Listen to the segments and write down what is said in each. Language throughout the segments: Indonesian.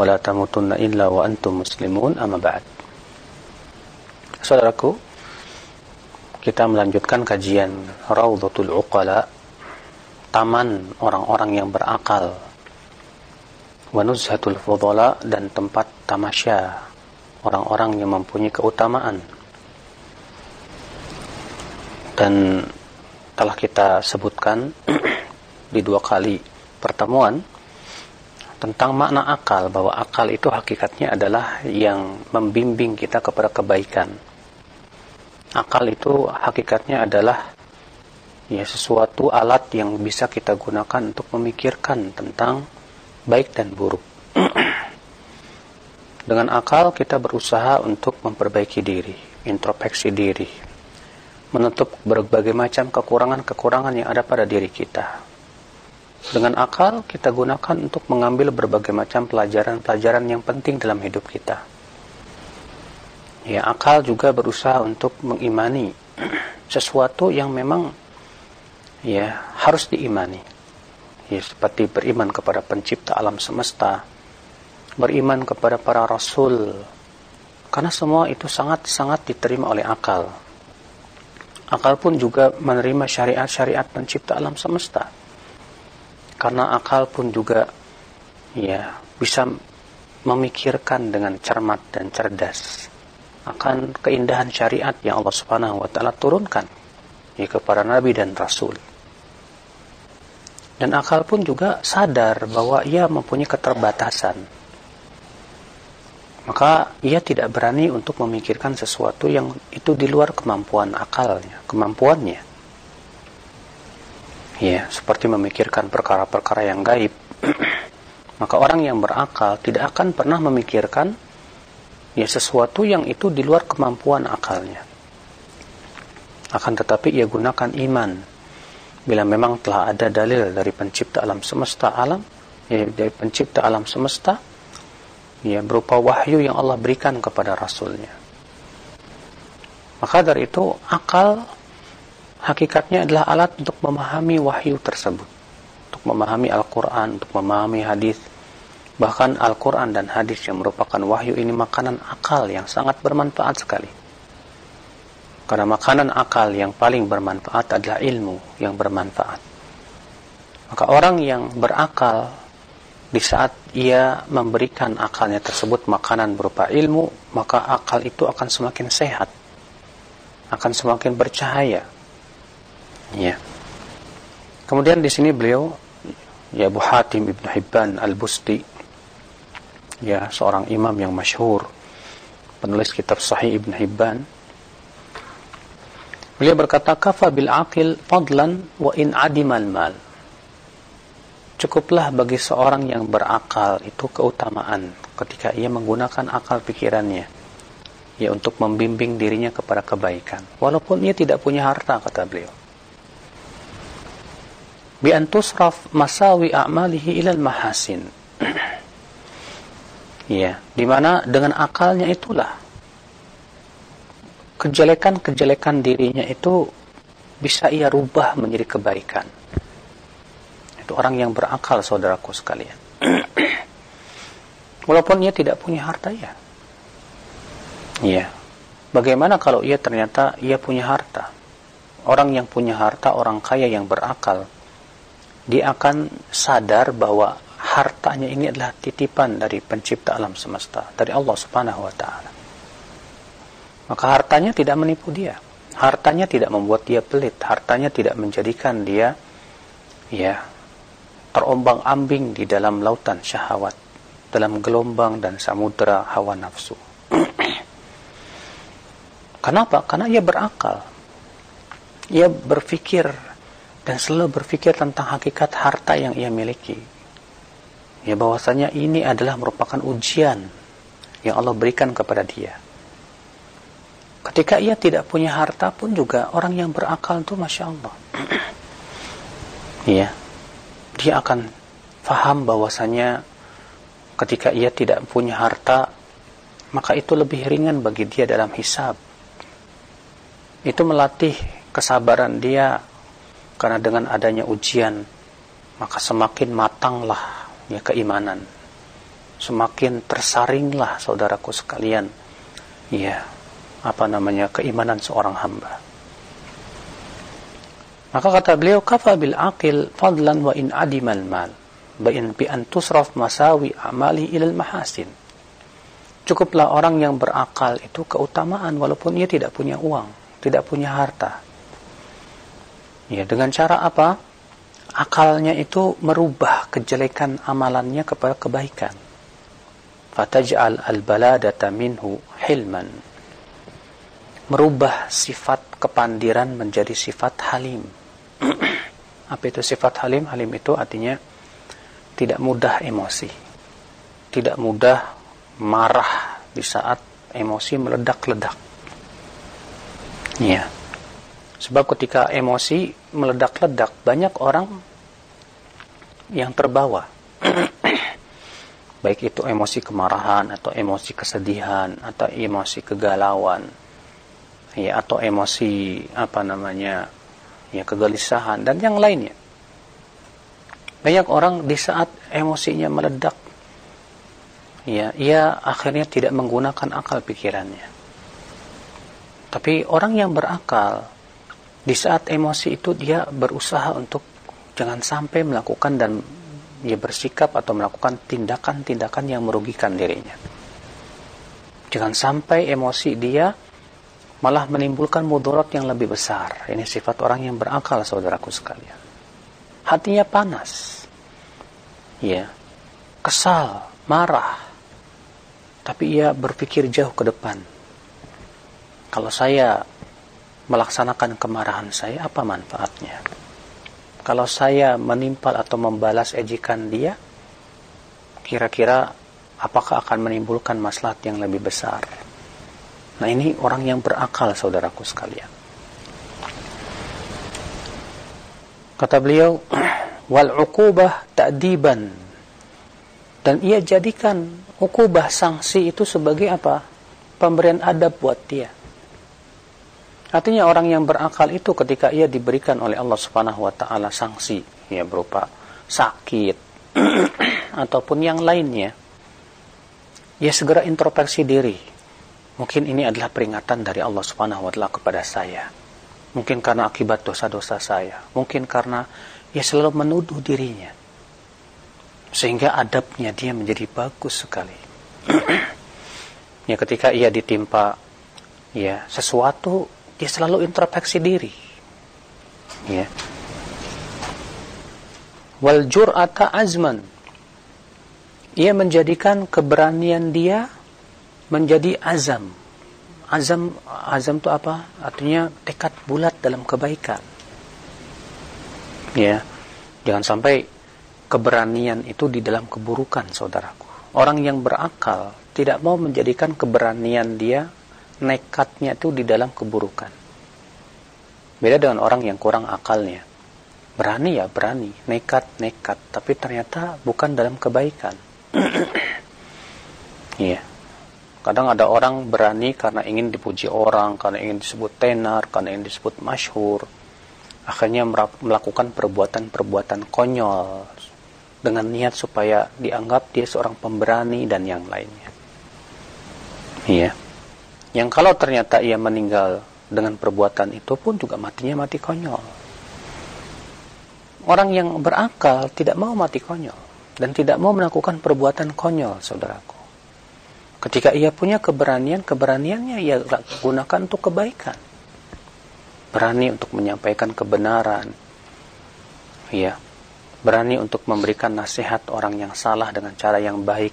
wala tamutunna illa wa antum muslimun amma ba'd. Saudaraku, kita melanjutkan kajian Raudhatul Uqala, taman orang-orang yang berakal. Wa nuzhatul fudhala dan tempat tamasya orang-orang yang mempunyai keutamaan. Dan telah kita sebutkan di dua kali pertemuan tentang makna akal bahwa akal itu hakikatnya adalah yang membimbing kita kepada kebaikan akal itu hakikatnya adalah ya sesuatu alat yang bisa kita gunakan untuk memikirkan tentang baik dan buruk. Dengan akal kita berusaha untuk memperbaiki diri, introspeksi diri, menutup berbagai macam kekurangan-kekurangan yang ada pada diri kita. Dengan akal kita gunakan untuk mengambil berbagai macam pelajaran-pelajaran yang penting dalam hidup kita. Ya akal juga berusaha untuk mengimani sesuatu yang memang ya harus diimani. Ya seperti beriman kepada pencipta alam semesta beriman kepada para rasul. Karena semua itu sangat-sangat diterima oleh akal. Akal pun juga menerima syariat-syariat pencipta alam semesta karena akal pun juga ya bisa memikirkan dengan cermat dan cerdas akan keindahan syariat yang Allah Subhanahu wa taala turunkan ya, kepada nabi dan rasul. Dan akal pun juga sadar bahwa ia mempunyai keterbatasan. Maka ia tidak berani untuk memikirkan sesuatu yang itu di luar kemampuan akalnya, kemampuannya. Ya, seperti memikirkan perkara-perkara yang gaib. Maka orang yang berakal tidak akan pernah memikirkan ya sesuatu yang itu di luar kemampuan akalnya. Akan tetapi ia gunakan iman. Bila memang telah ada dalil dari pencipta alam semesta alam, ya dari pencipta alam semesta, ya berupa wahyu yang Allah berikan kepada Rasulnya. Maka dari itu akal hakikatnya adalah alat untuk memahami wahyu tersebut, untuk memahami Al-Quran, untuk memahami hadis, Bahkan Al-Quran dan hadis yang merupakan wahyu ini makanan akal yang sangat bermanfaat sekali. Karena makanan akal yang paling bermanfaat adalah ilmu yang bermanfaat. Maka orang yang berakal di saat ia memberikan akalnya tersebut makanan berupa ilmu, maka akal itu akan semakin sehat. Akan semakin bercahaya. Ya. Kemudian di sini beliau ya Abu Hatim Ibn Hibban Al-Busti ya seorang imam yang masyhur penulis kitab Sahih Ibn Hibban. Beliau berkata kafa bil aqil fadlan wa in adimal mal. Cukuplah bagi seorang yang berakal itu keutamaan ketika ia menggunakan akal pikirannya. Ya untuk membimbing dirinya kepada kebaikan. Walaupun ia tidak punya harta kata beliau bi antusraf masawi a'malihi ilal mahasin Ya, di mana dengan akalnya itulah kejelekan-kejelekan dirinya itu bisa ia rubah menjadi kebaikan. Itu orang yang berakal, saudaraku sekalian. Walaupun ia tidak punya harta ya. Iya. Bagaimana kalau ia ternyata ia punya harta? Orang yang punya harta, orang kaya yang berakal, dia akan sadar bahwa hartanya ini adalah titipan dari pencipta alam semesta, dari Allah Subhanahu wa taala. Maka hartanya tidak menipu dia. Hartanya tidak membuat dia pelit, hartanya tidak menjadikan dia ya terombang-ambing di dalam lautan syahwat, dalam gelombang dan samudera hawa nafsu. Kenapa? Karena ia berakal. Ia berpikir dan selalu berpikir tentang hakikat harta yang ia miliki ya bahwasanya ini adalah merupakan ujian yang Allah berikan kepada dia. Ketika ia tidak punya harta pun juga orang yang berakal itu Masya Allah. Iya. dia akan faham bahwasanya ketika ia tidak punya harta, maka itu lebih ringan bagi dia dalam hisab. Itu melatih kesabaran dia karena dengan adanya ujian, maka semakin matanglah ya keimanan. Semakin tersaringlah saudaraku sekalian. Ya, apa namanya keimanan seorang hamba. Maka kata beliau kafa bil aqil fadlan wa in adimal mal bain bi an tusraf masawi amali ilal mahasin. Cukuplah orang yang berakal itu keutamaan walaupun ia tidak punya uang, tidak punya harta. Ya, dengan cara apa? Akalnya itu merubah kejelekan amalannya kepada kebaikan. Fataj'al al-baladata minhu hilman. Merubah sifat kepandiran menjadi sifat halim. Apa itu sifat halim? Halim itu artinya tidak mudah emosi, tidak mudah marah di saat emosi meledak-ledak. Ya. Sebab ketika emosi meledak-ledak, banyak orang yang terbawa. Baik itu emosi kemarahan atau emosi kesedihan atau emosi kegalauan. Ya, atau emosi apa namanya? ya kegelisahan dan yang lainnya. Banyak orang di saat emosinya meledak, ya, ia akhirnya tidak menggunakan akal pikirannya. Tapi orang yang berakal, di saat emosi itu dia berusaha untuk jangan sampai melakukan dan dia bersikap atau melakukan tindakan-tindakan yang merugikan dirinya. Jangan sampai emosi dia malah menimbulkan mudarat yang lebih besar. Ini sifat orang yang berakal, saudaraku sekalian hatinya panas. Ya. Kesal, marah. Tapi ia berpikir jauh ke depan. Kalau saya melaksanakan kemarahan saya, apa manfaatnya? Kalau saya menimpal atau membalas ejekan dia, kira-kira apakah akan menimbulkan maslahat yang lebih besar? Nah ini orang yang berakal saudaraku sekalian. Kata beliau, wal ukubah ta'diban. Dan ia jadikan ukubah sanksi itu sebagai apa? Pemberian adab buat dia. Artinya orang yang berakal itu ketika ia diberikan oleh Allah Subhanahu wa taala sanksi ya berupa sakit ataupun yang lainnya ia segera introspeksi diri. Mungkin ini adalah peringatan dari Allah Subhanahu wa taala kepada saya Mungkin karena akibat dosa-dosa saya. Mungkin karena ia selalu menuduh dirinya. Sehingga adabnya dia menjadi bagus sekali. ya ketika ia ditimpa ya sesuatu, dia selalu introspeksi diri. Ya. Wal jur'ata azman. Ia menjadikan keberanian dia menjadi azam azam azam itu apa artinya tekad bulat dalam kebaikan ya jangan sampai keberanian itu di dalam keburukan saudaraku orang yang berakal tidak mau menjadikan keberanian dia nekatnya itu di dalam keburukan beda dengan orang yang kurang akalnya berani ya berani nekat nekat tapi ternyata bukan dalam kebaikan iya yeah. Kadang ada orang berani karena ingin dipuji orang, karena ingin disebut tenar, karena ingin disebut masyhur. Akhirnya melakukan perbuatan-perbuatan konyol dengan niat supaya dianggap dia seorang pemberani dan yang lainnya. Iya. Yang kalau ternyata ia meninggal dengan perbuatan itu pun juga matinya mati konyol. Orang yang berakal tidak mau mati konyol dan tidak mau melakukan perbuatan konyol, saudaraku. Ketika ia punya keberanian, keberaniannya ia gunakan untuk kebaikan. Berani untuk menyampaikan kebenaran. Ya. Berani untuk memberikan nasihat orang yang salah dengan cara yang baik.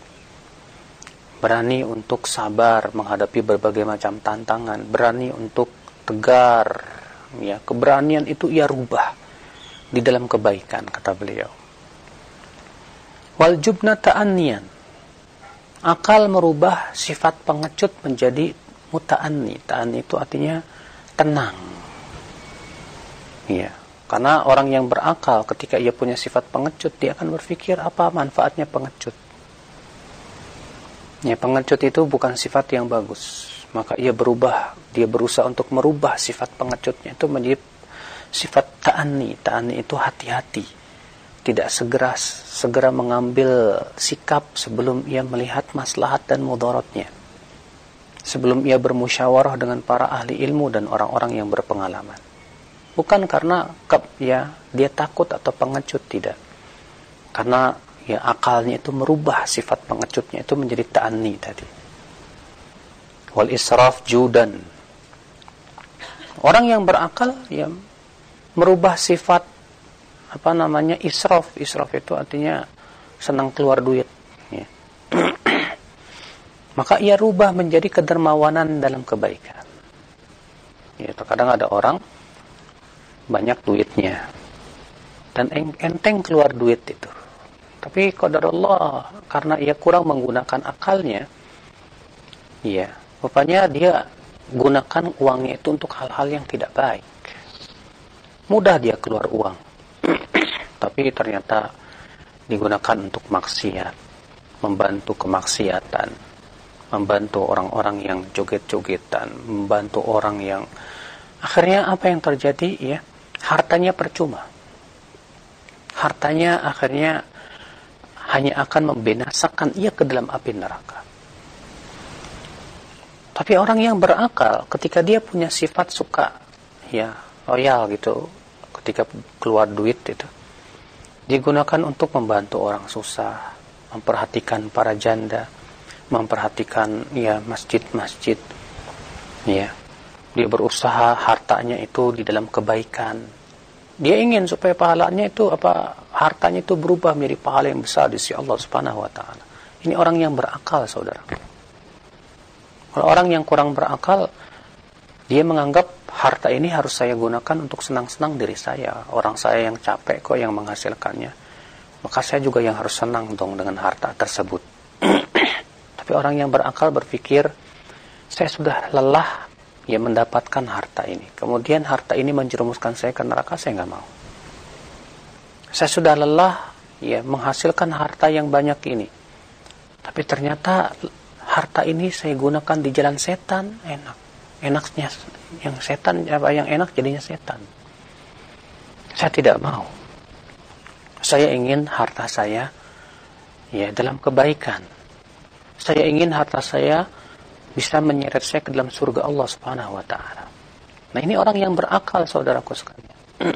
Berani untuk sabar menghadapi berbagai macam tantangan, berani untuk tegar. Ya, keberanian itu ia rubah di dalam kebaikan kata beliau. Wal jubna ta'anniyan Akal merubah sifat pengecut menjadi muta'anni. Ta'anni itu artinya tenang. Iya. Karena orang yang berakal ketika ia punya sifat pengecut, dia akan berpikir apa manfaatnya pengecut. Ya, pengecut itu bukan sifat yang bagus. Maka ia berubah, dia berusaha untuk merubah sifat pengecutnya itu menjadi sifat ta'ani. Ta'ani itu hati-hati. Tidak segera segera mengambil sikap sebelum ia melihat maslahat dan mudaratnya. Sebelum ia bermusyawarah dengan para ahli ilmu dan orang-orang yang berpengalaman bukan karena ya dia takut atau pengecut tidak karena ya akalnya itu merubah sifat pengecutnya itu menjadi ta'ani tadi. Wal israf judan. Orang yang berakal ya merubah sifat apa namanya israf. Israf itu artinya senang keluar duit ya. maka ia rubah menjadi kedermawanan dalam kebaikan. Ya terkadang ada orang banyak duitnya. Dan enteng keluar duit itu tapi qadar Allah karena ia kurang menggunakan akalnya ya rupanya dia gunakan uangnya itu untuk hal-hal yang tidak baik. Mudah dia keluar uang. Tapi ternyata digunakan untuk maksiat membantu kemaksiatan membantu orang-orang yang joget-jogetan membantu orang yang akhirnya apa yang terjadi ya hartanya percuma. Hartanya akhirnya hanya akan membinasakan ia ke dalam api neraka. Tapi orang yang berakal ketika dia punya sifat suka ya loyal gitu ketika keluar duit itu digunakan untuk membantu orang susah, memperhatikan para janda, memperhatikan ya masjid-masjid ya dia berusaha hartanya itu di dalam kebaikan. Dia ingin supaya pahalanya itu apa hartanya itu berubah menjadi pahala yang besar di sisi Allah Subhanahu wa taala. Ini orang yang berakal, Saudara. Kalau orang yang kurang berakal, dia menganggap harta ini harus saya gunakan untuk senang-senang diri saya. Orang saya yang capek kok yang menghasilkannya. Maka saya juga yang harus senang dong dengan harta tersebut. Tapi orang yang berakal berpikir, saya sudah lelah ya mendapatkan harta ini. Kemudian harta ini menjerumuskan saya ke neraka, saya nggak mau. Saya sudah lelah ya menghasilkan harta yang banyak ini. Tapi ternyata harta ini saya gunakan di jalan setan, enak. Enaknya yang setan apa yang enak jadinya setan. Saya tidak mau. Saya ingin harta saya ya dalam kebaikan. Saya ingin harta saya bisa menyeret saya ke dalam surga Allah Subhanahu wa taala. Nah, ini orang yang berakal saudaraku sekalian.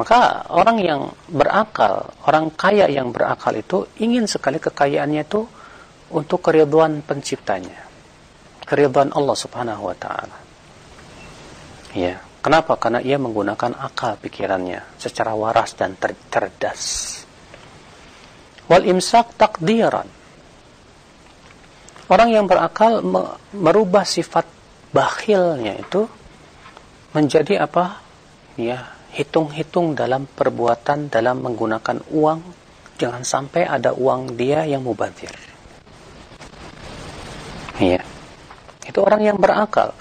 Maka orang yang berakal, orang kaya yang berakal itu ingin sekali kekayaannya itu untuk keridhaan penciptanya. Keridhaan Allah Subhanahu wa taala. Ya, kenapa? Karena ia menggunakan akal pikirannya secara waras dan cerdas. Wal imsak takdiran Orang yang berakal merubah sifat bakhilnya itu menjadi apa? Ya, hitung-hitung dalam perbuatan dalam menggunakan uang. Jangan sampai ada uang dia yang mubazir. Ya. Itu orang yang berakal.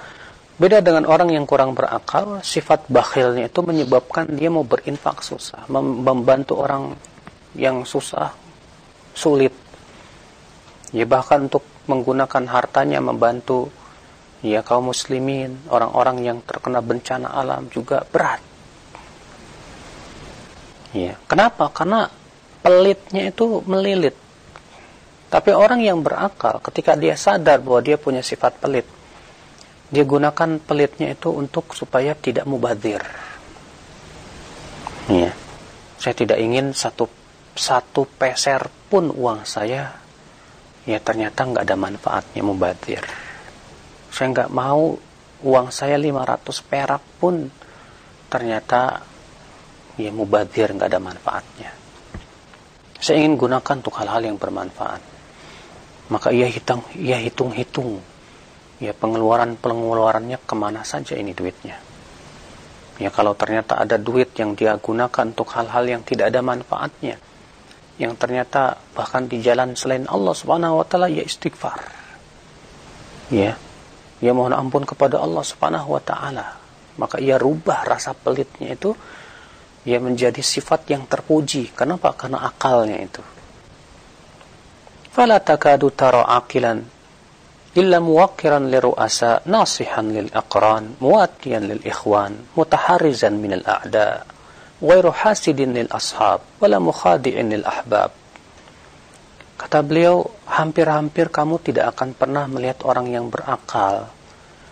Beda dengan orang yang kurang berakal, sifat bakhilnya itu menyebabkan dia mau berinfak susah, membantu orang yang susah, sulit. Ya bahkan untuk menggunakan hartanya membantu ya kaum muslimin, orang-orang yang terkena bencana alam juga berat. Ya, kenapa? Karena pelitnya itu melilit. Tapi orang yang berakal ketika dia sadar bahwa dia punya sifat pelit, dia gunakan pelitnya itu untuk supaya tidak mubazir. Ya. Saya tidak ingin satu satu peser pun uang saya ya ternyata nggak ada manfaatnya mubazir. Saya nggak mau uang saya 500 perak pun ternyata ya mubazir nggak ada manfaatnya. Saya ingin gunakan untuk hal-hal yang bermanfaat. Maka ia hitung, ia hitung-hitung, ya pengeluaran pengeluarannya ke mana saja ini duitnya. Ya kalau ternyata ada duit yang dia gunakan untuk hal-hal yang tidak ada manfaatnya, yang ternyata bahkan di jalan selain Allah Subhanahu wa taala ya istighfar. Ya. Ia mohon ampun kepada Allah Subhanahu wa taala. Maka ia rubah rasa pelitnya itu ia menjadi sifat yang terpuji. Kenapa? Karena akalnya itu. Fala takadu tara aqilan illa muwakkiran liru'asa nasihan lil aqran muwatiyan lil ikhwan mutaharrizan min al a'da' ghairu hasidin lil ashab wala kata beliau hampir-hampir kamu tidak akan pernah melihat orang yang berakal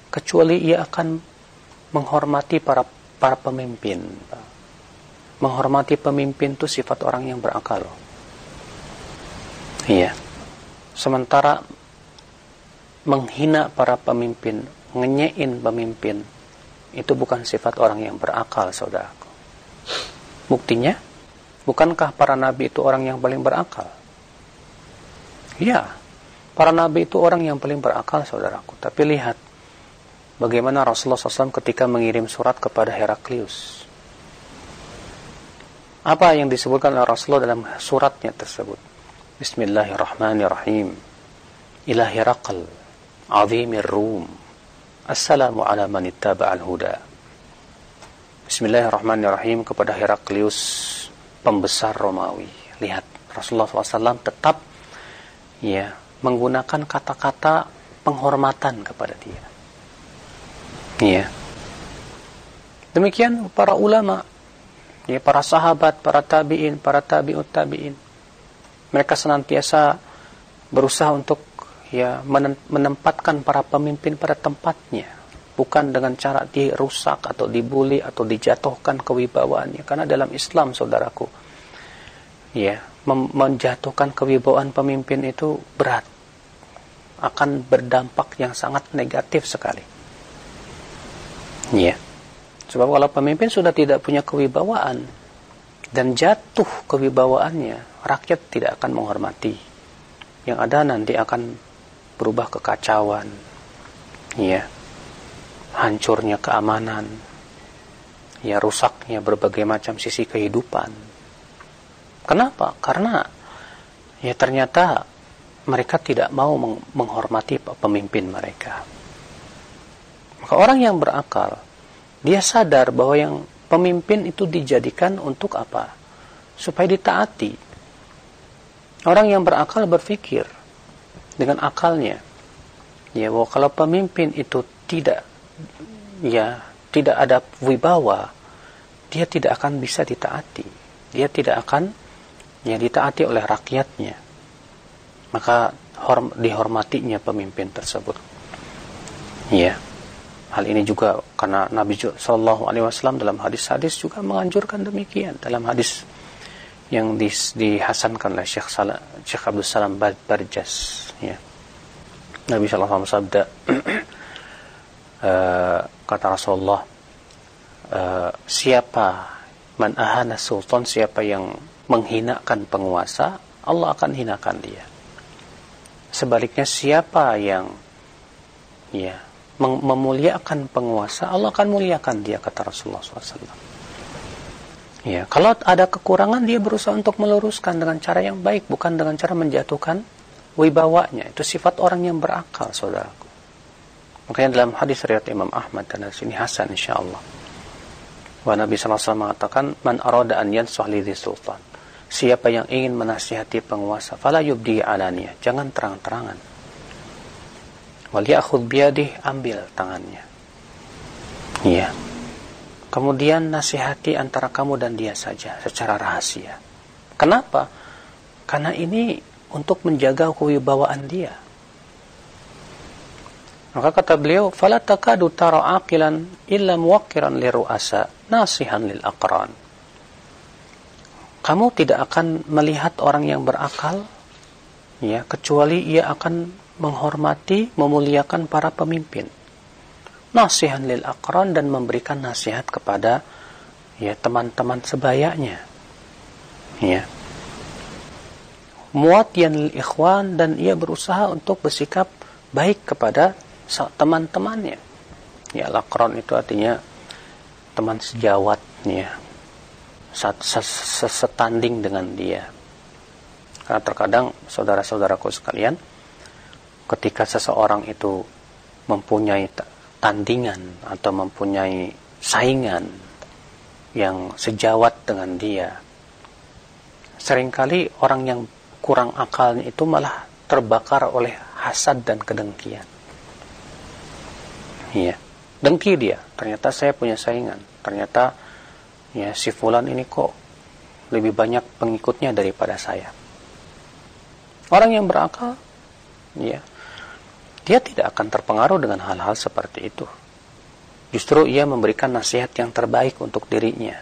kecuali ia akan menghormati para para pemimpin. Menghormati pemimpin itu sifat orang yang berakal. Iya. Sementara menghina para pemimpin ngenyein pemimpin itu bukan sifat orang yang berakal saudara Buktinya, bukankah para nabi itu orang yang paling berakal? Ya, para nabi itu orang yang paling berakal, saudaraku. Tapi lihat, bagaimana Rasulullah SAW ketika mengirim surat kepada Heraklius. Apa yang disebutkan oleh Rasulullah dalam suratnya tersebut? Bismillahirrahmanirrahim. Ila Herakl, azimir Rum. Assalamu ala man ittaba'al huda. Bismillahirrahmanirrahim kepada Heraklius pembesar Romawi. Lihat Rasulullah SAW tetap ya menggunakan kata-kata penghormatan kepada dia. Ya. Demikian para ulama, ya para sahabat, para tabiin, para tabiut tabiin. Mereka senantiasa berusaha untuk ya menempatkan para pemimpin pada tempatnya bukan dengan cara dirusak atau dibully atau dijatuhkan kewibawaannya. Karena dalam Islam saudaraku ya menjatuhkan kewibawaan pemimpin itu berat. Akan berdampak yang sangat negatif sekali. Ya. Sebab kalau pemimpin sudah tidak punya kewibawaan dan jatuh kewibawaannya rakyat tidak akan menghormati. Yang ada nanti akan berubah kekacauan. Ya hancurnya keamanan, ya rusaknya berbagai macam sisi kehidupan. Kenapa? Karena ya ternyata mereka tidak mau menghormati pemimpin mereka. Maka orang yang berakal, dia sadar bahwa yang pemimpin itu dijadikan untuk apa? Supaya ditaati. Orang yang berakal berpikir dengan akalnya, ya bahwa kalau pemimpin itu tidak ya tidak ada wibawa, dia tidak akan bisa ditaati. Dia tidak akan ya ditaati oleh rakyatnya. Maka horm, dihormatinya pemimpin tersebut. Ya. Hal ini juga karena Nabi Shallallahu Alaihi Wasallam dalam hadis-hadis juga menganjurkan demikian dalam hadis yang dihasankan oleh Syekh, Salah, Syekh Abdul Salam Barjas. Ya. Nabi Shallallahu Alaihi Wasallam uh, kata Rasulullah uh, siapa man sultan siapa yang menghinakan penguasa Allah akan hinakan dia. Sebaliknya siapa yang ya mem memuliakan penguasa Allah akan muliakan dia kata Rasulullah SAW ya kalau ada kekurangan dia berusaha untuk meluruskan dengan cara yang baik bukan dengan cara menjatuhkan wibawanya. Itu sifat orang yang berakal saudaraku Makanya dalam hadis riwayat Imam Ahmad dan hadis ini hasan insyaallah. Wa Nabi SAW mengatakan man arada an yansah li sultan. Siapa yang ingin menasihati penguasa, fala yubdi alaniya, jangan terang-terangan. Wal ya'khudh biyadih, ambil tangannya. Iya. Kemudian nasihati antara kamu dan dia saja secara rahasia. Kenapa? Karena ini untuk menjaga kewibawaan dia maka kata beliau, "Fala takadu tara aqilan illa muwakkiran li ru'asa nasihan lil aqran." Kamu tidak akan melihat orang yang berakal ya kecuali ia akan menghormati, memuliakan para pemimpin. Nasihan lil aqran dan memberikan nasihat kepada ya teman-teman sebayanya. Ya. Muatian lil ikhwan dan ia berusaha untuk bersikap baik kepada teman-temannya. Ya, lakron itu artinya teman sejawat ya. Setanding dengan dia. Karena terkadang saudara-saudaraku sekalian, ketika seseorang itu mempunyai tandingan atau mempunyai saingan yang sejawat dengan dia, sering kali orang yang kurang akalnya itu malah terbakar oleh hasad dan kedengkian. Iya, dengki dia. Ternyata saya punya saingan. Ternyata ya si fulan ini kok lebih banyak pengikutnya daripada saya. Orang yang berakal, ya, dia tidak akan terpengaruh dengan hal-hal seperti itu. Justru ia memberikan nasihat yang terbaik untuk dirinya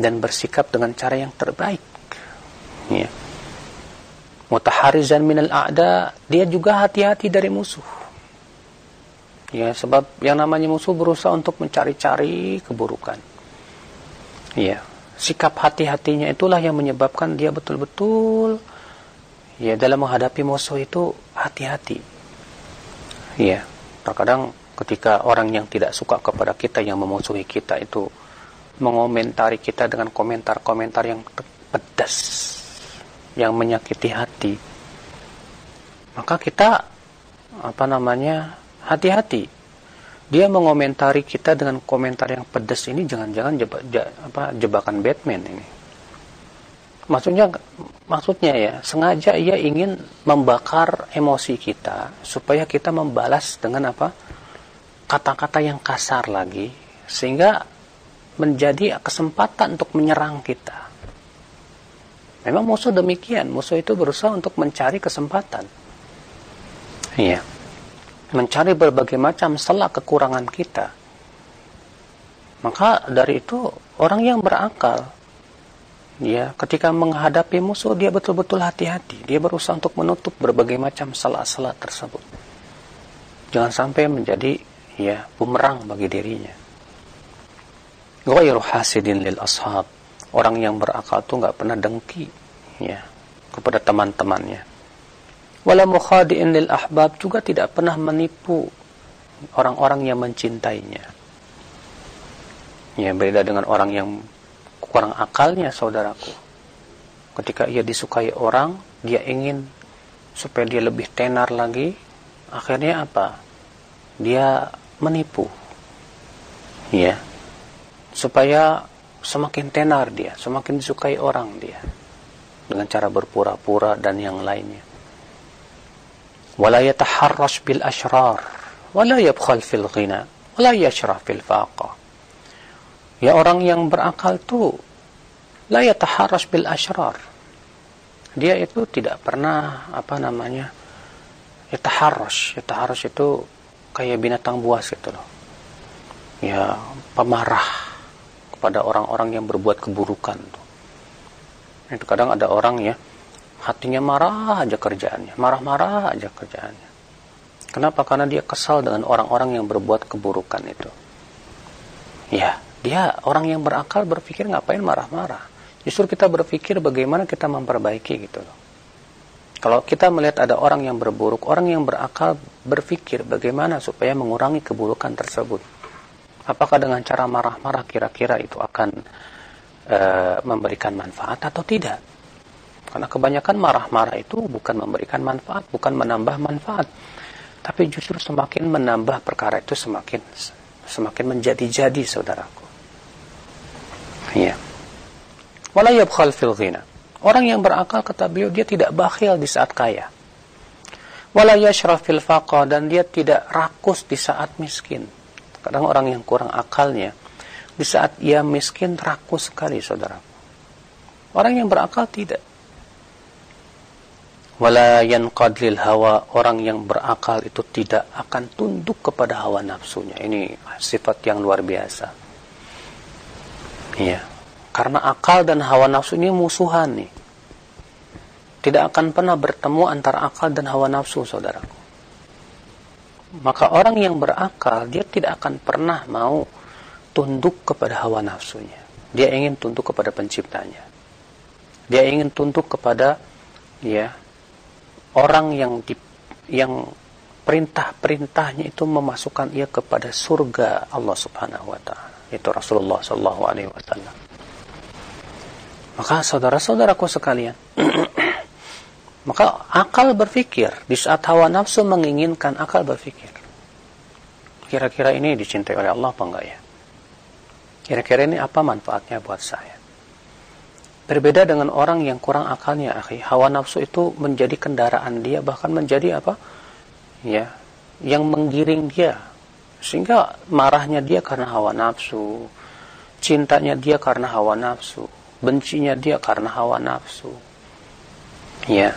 dan bersikap dengan cara yang terbaik. Ya. Mutaharizan minal a'da, dia juga hati-hati dari musuh. Ya, sebab yang namanya musuh berusaha untuk mencari-cari keburukan. Ya, sikap hati-hatinya itulah yang menyebabkan dia betul-betul ya dalam menghadapi musuh itu hati-hati. Ya, terkadang ketika orang yang tidak suka kepada kita yang memusuhi kita itu mengomentari kita dengan komentar-komentar yang pedas yang menyakiti hati maka kita apa namanya hati-hati. Dia mengomentari kita dengan komentar yang pedas ini jangan-jangan jeba, apa, jebakan Batman ini. Maksudnya maksudnya ya sengaja ia ingin membakar emosi kita supaya kita membalas dengan apa kata-kata yang kasar lagi sehingga menjadi kesempatan untuk menyerang kita. Memang musuh demikian musuh itu berusaha untuk mencari kesempatan. Iya mencari berbagai macam celah kekurangan kita. Maka dari itu orang yang berakal ya ketika menghadapi musuh dia betul-betul hati-hati. Dia berusaha untuk menutup berbagai macam salah-salah tersebut. Jangan sampai menjadi ya bumerang bagi dirinya. Ghairu hasidin lil ashab. Orang yang berakal tuh nggak pernah dengki ya kepada teman-temannya wala mukhadi'in lil ahbab juga tidak pernah menipu orang-orang yang mencintainya ya beda dengan orang yang kurang akalnya saudaraku. Ketika ia disukai orang, dia ingin supaya dia lebih tenar lagi, akhirnya apa? Dia menipu. Ya. Supaya semakin tenar dia, semakin disukai orang dia. Dengan cara berpura-pura dan yang lainnya. Yataharrash bil ashrar, wala yabkhal fil ghina, wala yashrah fil faqah Ya orang yang berakal itu la yataharras bil. Dia itu tidak pernah apa namanya yataharras. Yataharras itu kayak binatang buas gitu loh. Ya pemarah kepada orang-orang yang berbuat keburukan tuh. Itu kadang ada orang ya hatinya marah aja kerjaannya, marah-marah aja kerjaannya. Kenapa? Karena dia kesal dengan orang-orang yang berbuat keburukan itu. Ya, dia orang yang berakal berpikir ngapain marah-marah. Justru kita berpikir bagaimana kita memperbaiki gitu loh. Kalau kita melihat ada orang yang berburuk, orang yang berakal berpikir bagaimana supaya mengurangi keburukan tersebut. Apakah dengan cara marah-marah kira-kira itu akan e, memberikan manfaat atau tidak? Karena kebanyakan marah-marah itu bukan memberikan manfaat, bukan menambah manfaat. Tapi justru semakin menambah perkara itu semakin semakin menjadi-jadi saudaraku. Ya. Wala fil ghina. Orang yang berakal kata beliau dia tidak bakhil di saat kaya. Wala yashraf fil faqa dan dia tidak rakus di saat miskin. Kadang orang yang kurang akalnya di saat ia miskin rakus sekali saudara. Orang yang berakal tidak. Wala yanqadlil hawa orang yang berakal itu tidak akan tunduk kepada hawa nafsunya. Ini sifat yang luar biasa. Iya. Karena akal dan hawa nafsu ini musuhan nih. Tidak akan pernah bertemu antara akal dan hawa nafsu, saudaraku. Maka orang yang berakal, dia tidak akan pernah mau tunduk kepada hawa nafsunya. Dia ingin tunduk kepada penciptanya. Dia ingin tunduk kepada ya orang yang di, yang perintah-perintahnya itu memasukkan ia kepada surga Allah Subhanahu wa taala itu Rasulullah Shallallahu Alaihi Wasallam. Maka saudara-saudaraku sekalian, Maka akal berpikir, di saat hawa nafsu menginginkan akal berpikir. Kira-kira ini dicintai oleh Allah apa enggak ya? Kira-kira ini apa manfaatnya buat saya? Berbeda dengan orang yang kurang akalnya, akhi. Hawa nafsu itu menjadi kendaraan dia, bahkan menjadi apa? Ya, yang menggiring dia. Sehingga marahnya dia karena hawa nafsu, cintanya dia karena hawa nafsu, bencinya dia karena hawa nafsu. Ya.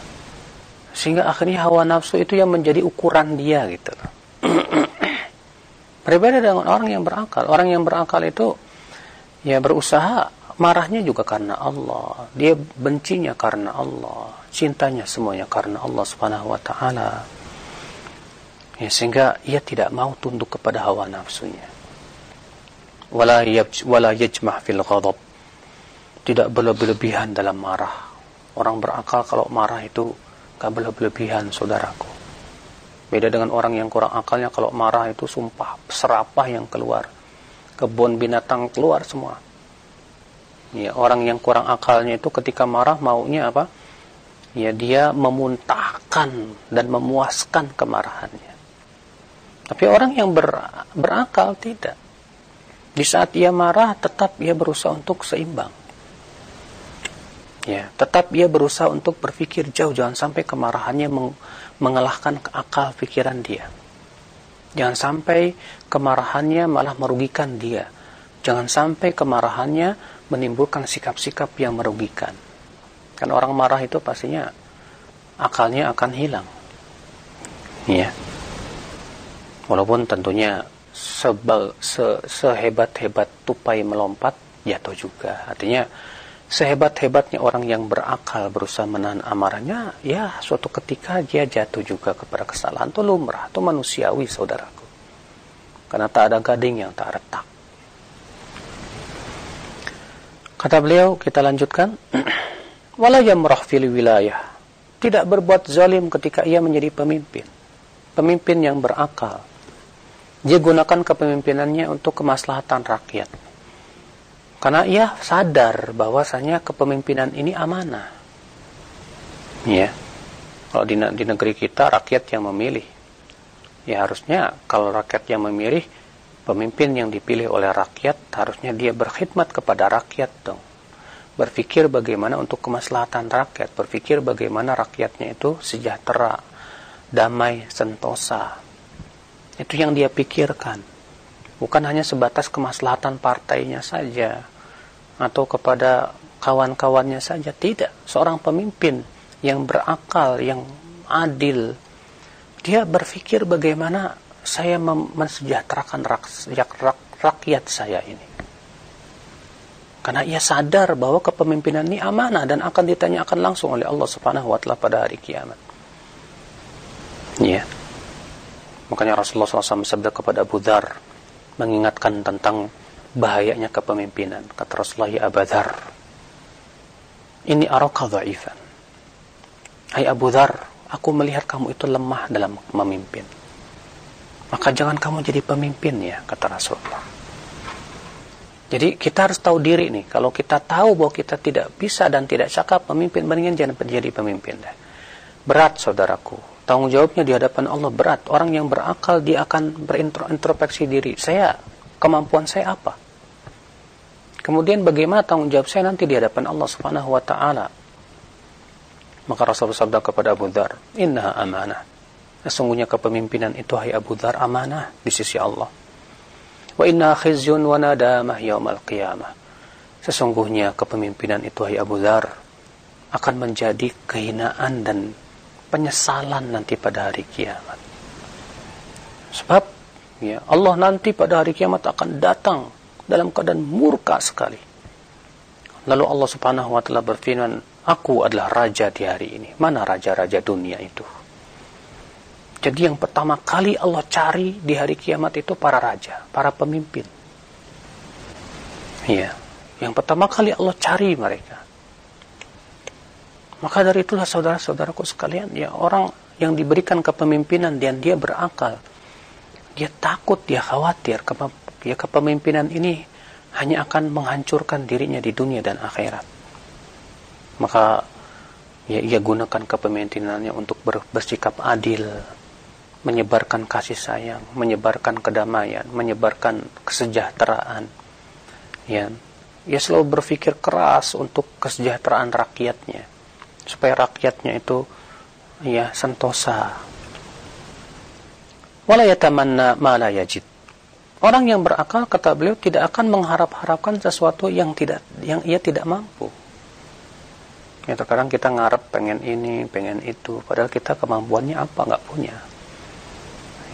Sehingga akhirnya hawa nafsu itu yang menjadi ukuran dia gitu Berbeda dengan orang yang berakal. Orang yang berakal itu ya berusaha marahnya juga karena Allah. Dia bencinya karena Allah. Cintanya semuanya karena Allah subhanahu wa ta'ala. Ya, sehingga ia tidak mau tunduk kepada hawa nafsunya. Wala, yaj, wala yajmah fil ghadab. Tidak berlebihan dalam marah. Orang berakal kalau marah itu gak berlebihan saudaraku. Beda dengan orang yang kurang akalnya kalau marah itu sumpah serapah yang keluar. Kebun binatang keluar semua Ya, orang yang kurang akalnya itu ketika marah maunya apa? Ya, dia memuntahkan dan memuaskan kemarahannya. Tapi orang yang ber, berakal tidak. Di saat ia marah tetap ia berusaha untuk seimbang. Ya, tetap ia berusaha untuk berpikir jauh jangan sampai kemarahannya meng, mengalahkan akal pikiran dia. Jangan sampai kemarahannya malah merugikan dia. Jangan sampai kemarahannya menimbulkan sikap-sikap yang merugikan. Kan orang marah itu pastinya akalnya akan hilang. Ya. Walaupun tentunya sebal, se, sehebat-hebat tupai melompat jatuh juga. Artinya sehebat-hebatnya orang yang berakal berusaha menahan amarahnya, ya suatu ketika dia jatuh juga kepada kesalahan. Itu lumrah, itu manusiawi saudaraku. Karena tak ada gading yang tak retak. Kata beliau, kita lanjutkan. Wala yamrah fil wilayah. Tidak berbuat zalim ketika ia menjadi pemimpin. Pemimpin yang berakal. Dia gunakan kepemimpinannya untuk kemaslahatan rakyat. Karena ia sadar bahwasanya kepemimpinan ini amanah. Ya. Kalau di, di negeri kita rakyat yang memilih. Ya harusnya kalau rakyat yang memilih Pemimpin yang dipilih oleh rakyat harusnya dia berkhidmat kepada rakyat dong. Berpikir bagaimana untuk kemaslahatan rakyat, berpikir bagaimana rakyatnya itu sejahtera, damai, sentosa. Itu yang dia pikirkan. Bukan hanya sebatas kemaslahatan partainya saja atau kepada kawan-kawannya saja, tidak. Seorang pemimpin yang berakal, yang adil, dia berpikir bagaimana saya mensejahterakan rak, rak, rak, rakyat saya ini. Karena ia sadar bahwa kepemimpinan ini amanah dan akan ditanyakan langsung oleh Allah Subhanahu wa taala pada hari kiamat. Ya. Makanya Rasulullah SAW bersabda kepada Abu Dhar mengingatkan tentang bahayanya kepemimpinan. Kata Rasulullah, ya Abu Dhar, ini araka dha'ifan. Hai Abu Dhar, aku melihat kamu itu lemah dalam memimpin maka jangan kamu jadi pemimpin ya, kata Rasulullah. Jadi kita harus tahu diri nih, kalau kita tahu bahwa kita tidak bisa dan tidak cakap pemimpin, mendingan jangan menjadi pemimpin deh. Berat saudaraku, tanggung jawabnya di hadapan Allah berat. Orang yang berakal dia akan berintrospeksi diri. Saya, kemampuan saya apa? Kemudian bagaimana tanggung jawab saya nanti di hadapan Allah Subhanahu wa taala? Maka Rasulullah sabda kepada Abu Dhar, "Innaha amanah." Sesungguhnya kepemimpinan itu hai Abu Dhar amanah di sisi Allah. Wa inna khizyun wa nadamah yaumal qiyamah. Sesungguhnya kepemimpinan itu hai Abu Dhar akan menjadi kehinaan dan penyesalan nanti pada hari kiamat. Sebab ya Allah nanti pada hari kiamat akan datang dalam keadaan murka sekali. Lalu Allah Subhanahu wa taala berfirman, "Aku adalah raja di hari ini." Mana raja-raja dunia itu? Jadi yang pertama kali Allah cari di hari kiamat itu para raja, para pemimpin. Iya, yang pertama kali Allah cari mereka. Maka dari itulah saudara-saudaraku sekalian, ya orang yang diberikan kepemimpinan dan dia berakal, dia takut, dia khawatir, ya kepemimpinan ini hanya akan menghancurkan dirinya di dunia dan akhirat. Maka ya ia gunakan kepemimpinannya untuk ber, bersikap adil menyebarkan kasih sayang menyebarkan kedamaian menyebarkan kesejahteraan. Ya. Ia selalu berpikir keras untuk kesejahteraan rakyatnya supaya rakyatnya itu ya sentosa. Wala yatamanna yajid. Orang yang berakal kata beliau tidak akan mengharap-harapkan sesuatu yang tidak yang ia tidak mampu. Ya terkadang kita ngarep pengen ini, pengen itu, padahal kita kemampuannya apa? Nggak punya.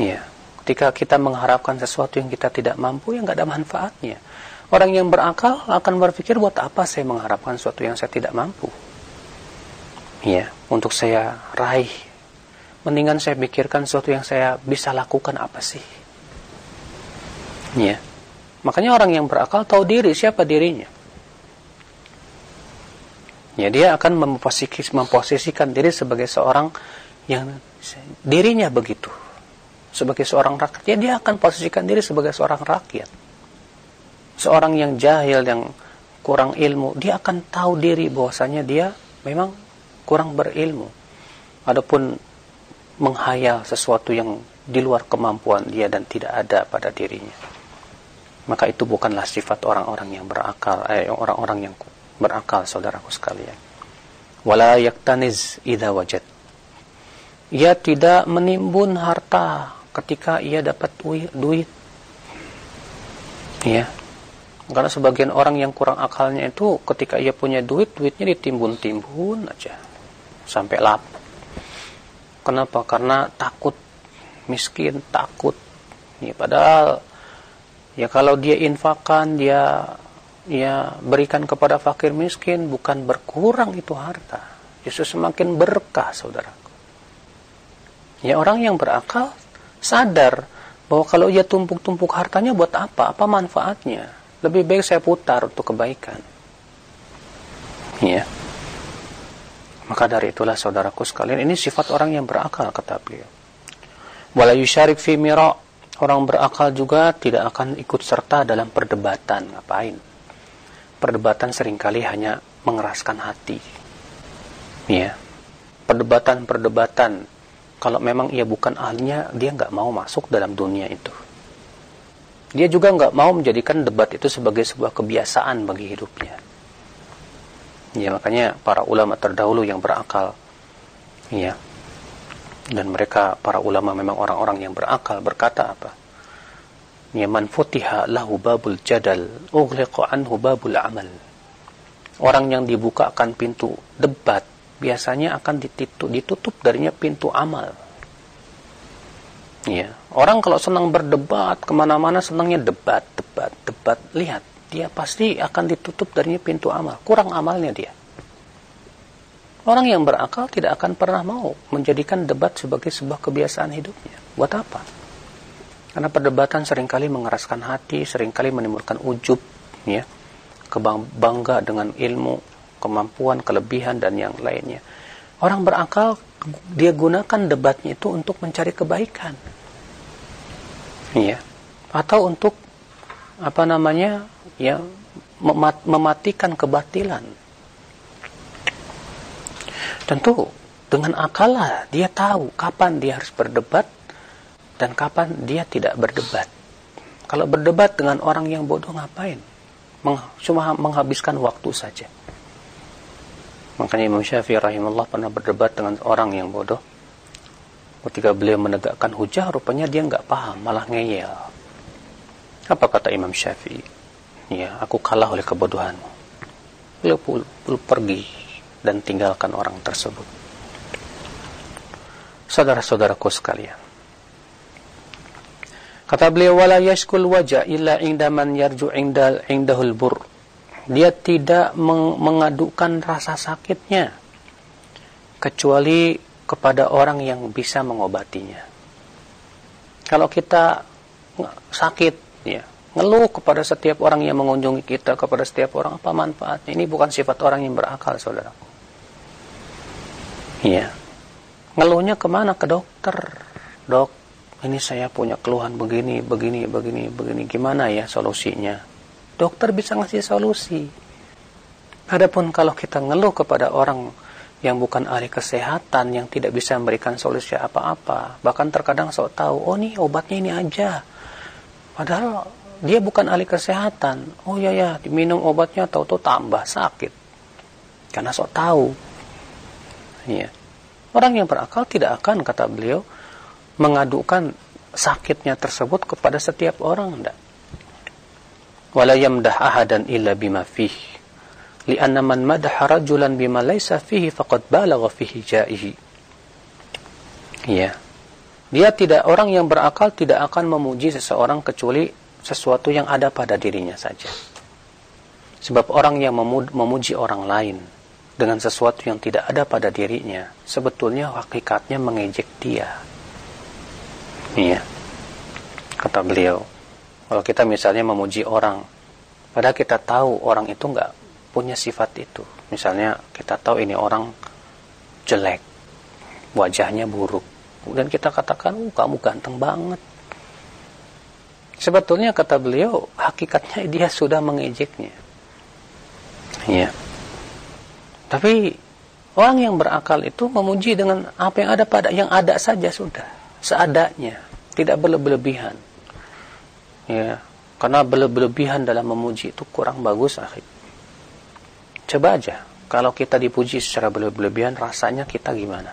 Ya, ketika kita mengharapkan sesuatu yang kita tidak mampu, yang nggak ada manfaatnya. Orang yang berakal akan berpikir buat apa saya mengharapkan sesuatu yang saya tidak mampu. Ya, untuk saya raih. Mendingan saya pikirkan sesuatu yang saya bisa lakukan apa sih. Ya. Makanya orang yang berakal tahu diri siapa dirinya ya dia akan memposisikan diri sebagai seorang yang dirinya begitu sebagai seorang rakyat ya dia akan posisikan diri sebagai seorang rakyat seorang yang jahil yang kurang ilmu dia akan tahu diri bahwasanya dia memang kurang berilmu adapun menghayal sesuatu yang di luar kemampuan dia dan tidak ada pada dirinya maka itu bukanlah sifat orang-orang yang berakal eh orang-orang yang berakal saudaraku sekalian. Wala yaktaniz idza wajad. Ia tidak menimbun harta ketika ia dapat duit. Ya. Karena sebagian orang yang kurang akalnya itu ketika ia punya duit, duitnya ditimbun-timbun aja sampai lap. Kenapa? Karena takut miskin, takut. Ya, padahal ya kalau dia infakan, dia ya berikan kepada fakir miskin bukan berkurang itu harta justru semakin berkah saudaraku ya orang yang berakal sadar bahwa kalau ia tumpuk-tumpuk hartanya buat apa? Apa manfaatnya? Lebih baik saya putar untuk kebaikan. Ya maka dari itulah saudaraku sekalian ini sifat orang yang berakal kata beliau. Wala yusyarik fi mira. Orang berakal juga tidak akan ikut serta dalam perdebatan. Ngapain? Perdebatan sering kali hanya mengeraskan hati. Ya. Perdebatan-perdebatan kalau memang ia bukan ahlinya, dia nggak mau masuk dalam dunia itu. Dia juga nggak mau menjadikan debat itu sebagai sebuah kebiasaan bagi hidupnya. Ya, makanya para ulama terdahulu yang berakal, ya, dan mereka para ulama memang orang-orang yang berakal berkata apa? ya man futiha lahu babul jadal ughliqa anhu babul amal orang yang dibukakan pintu debat biasanya akan ditutup, ditutup darinya pintu amal. Ya orang kalau senang berdebat ke mana-mana senangnya debat debat debat. Lihat dia pasti akan ditutup darinya pintu amal. Kurang amalnya dia. Orang yang berakal tidak akan pernah mau menjadikan debat sebagai sebuah kebiasaan hidupnya. Buat apa? Karena perdebatan sering kali mengeraskan hati, sering kali menimbulkan ujub, ya, kebangga dengan ilmu, kemampuan, kelebihan dan yang lainnya. Orang berakal dia gunakan debatnya itu untuk mencari kebaikan, ya, atau untuk apa namanya, ya, mematikan kebatilan. Tentu dengan akal lah dia tahu kapan dia harus berdebat dan kapan dia tidak berdebat. Kalau berdebat dengan orang yang bodoh ngapain? Meng, cuma menghabiskan waktu saja. Makanya Imam Syafi'i rahimahullah pernah berdebat dengan orang yang bodoh. Ketika beliau menegakkan hujah, rupanya dia nggak paham, malah ngeyel. Apa kata Imam Syafi'i? Ya, aku kalah oleh kebodohanmu. Beliau pergi dan tinggalkan orang tersebut. Saudara-saudaraku sekalian, Kata beliau wala yashkul wajah illa inda man yarju indal indahul bur. Dia tidak meng mengadukan rasa sakitnya kecuali kepada orang yang bisa mengobatinya. Kalau kita sakit ya, ngeluh kepada setiap orang yang mengunjungi kita, kepada setiap orang apa manfaatnya? Ini bukan sifat orang yang berakal, saudaraku. Ya. Ngeluhnya ke mana? Ke dokter. Dok, ini saya punya keluhan begini, begini, begini, begini. Gimana ya solusinya? Dokter bisa ngasih solusi. Adapun kalau kita ngeluh kepada orang yang bukan ahli kesehatan yang tidak bisa memberikan solusi apa-apa bahkan terkadang sok tahu oh nih obatnya ini aja. Padahal dia bukan ahli kesehatan. Oh ya ya diminum obatnya tahu-tahu tambah sakit. Karena sok tahu. Ya orang yang berakal tidak akan kata beliau mengadukan sakitnya tersebut kepada setiap orang enggak wala yamdah ahadan illa bima fihi lianna man madaha rajulan bima laysa fihi faqad balagha fihi ja'ihi. Ya. Dia tidak orang yang berakal tidak akan memuji seseorang kecuali sesuatu yang ada pada dirinya saja. Sebab orang yang memuji orang lain dengan sesuatu yang tidak ada pada dirinya sebetulnya hakikatnya mengejek dia. Iya. Kata beliau kalau kita misalnya memuji orang padahal kita tahu orang itu enggak punya sifat itu. Misalnya kita tahu ini orang jelek, wajahnya buruk. Kemudian kita katakan, oh, kamu ganteng banget. Sebetulnya kata beliau, hakikatnya dia sudah mengejeknya. Ya. Tapi orang yang berakal itu memuji dengan apa yang ada pada yang ada saja sudah, seadanya, tidak berlebihan. Ya, karena berlebihan dalam memuji itu kurang bagus akhirnya. Coba aja, kalau kita dipuji secara berlebihan, rasanya kita gimana?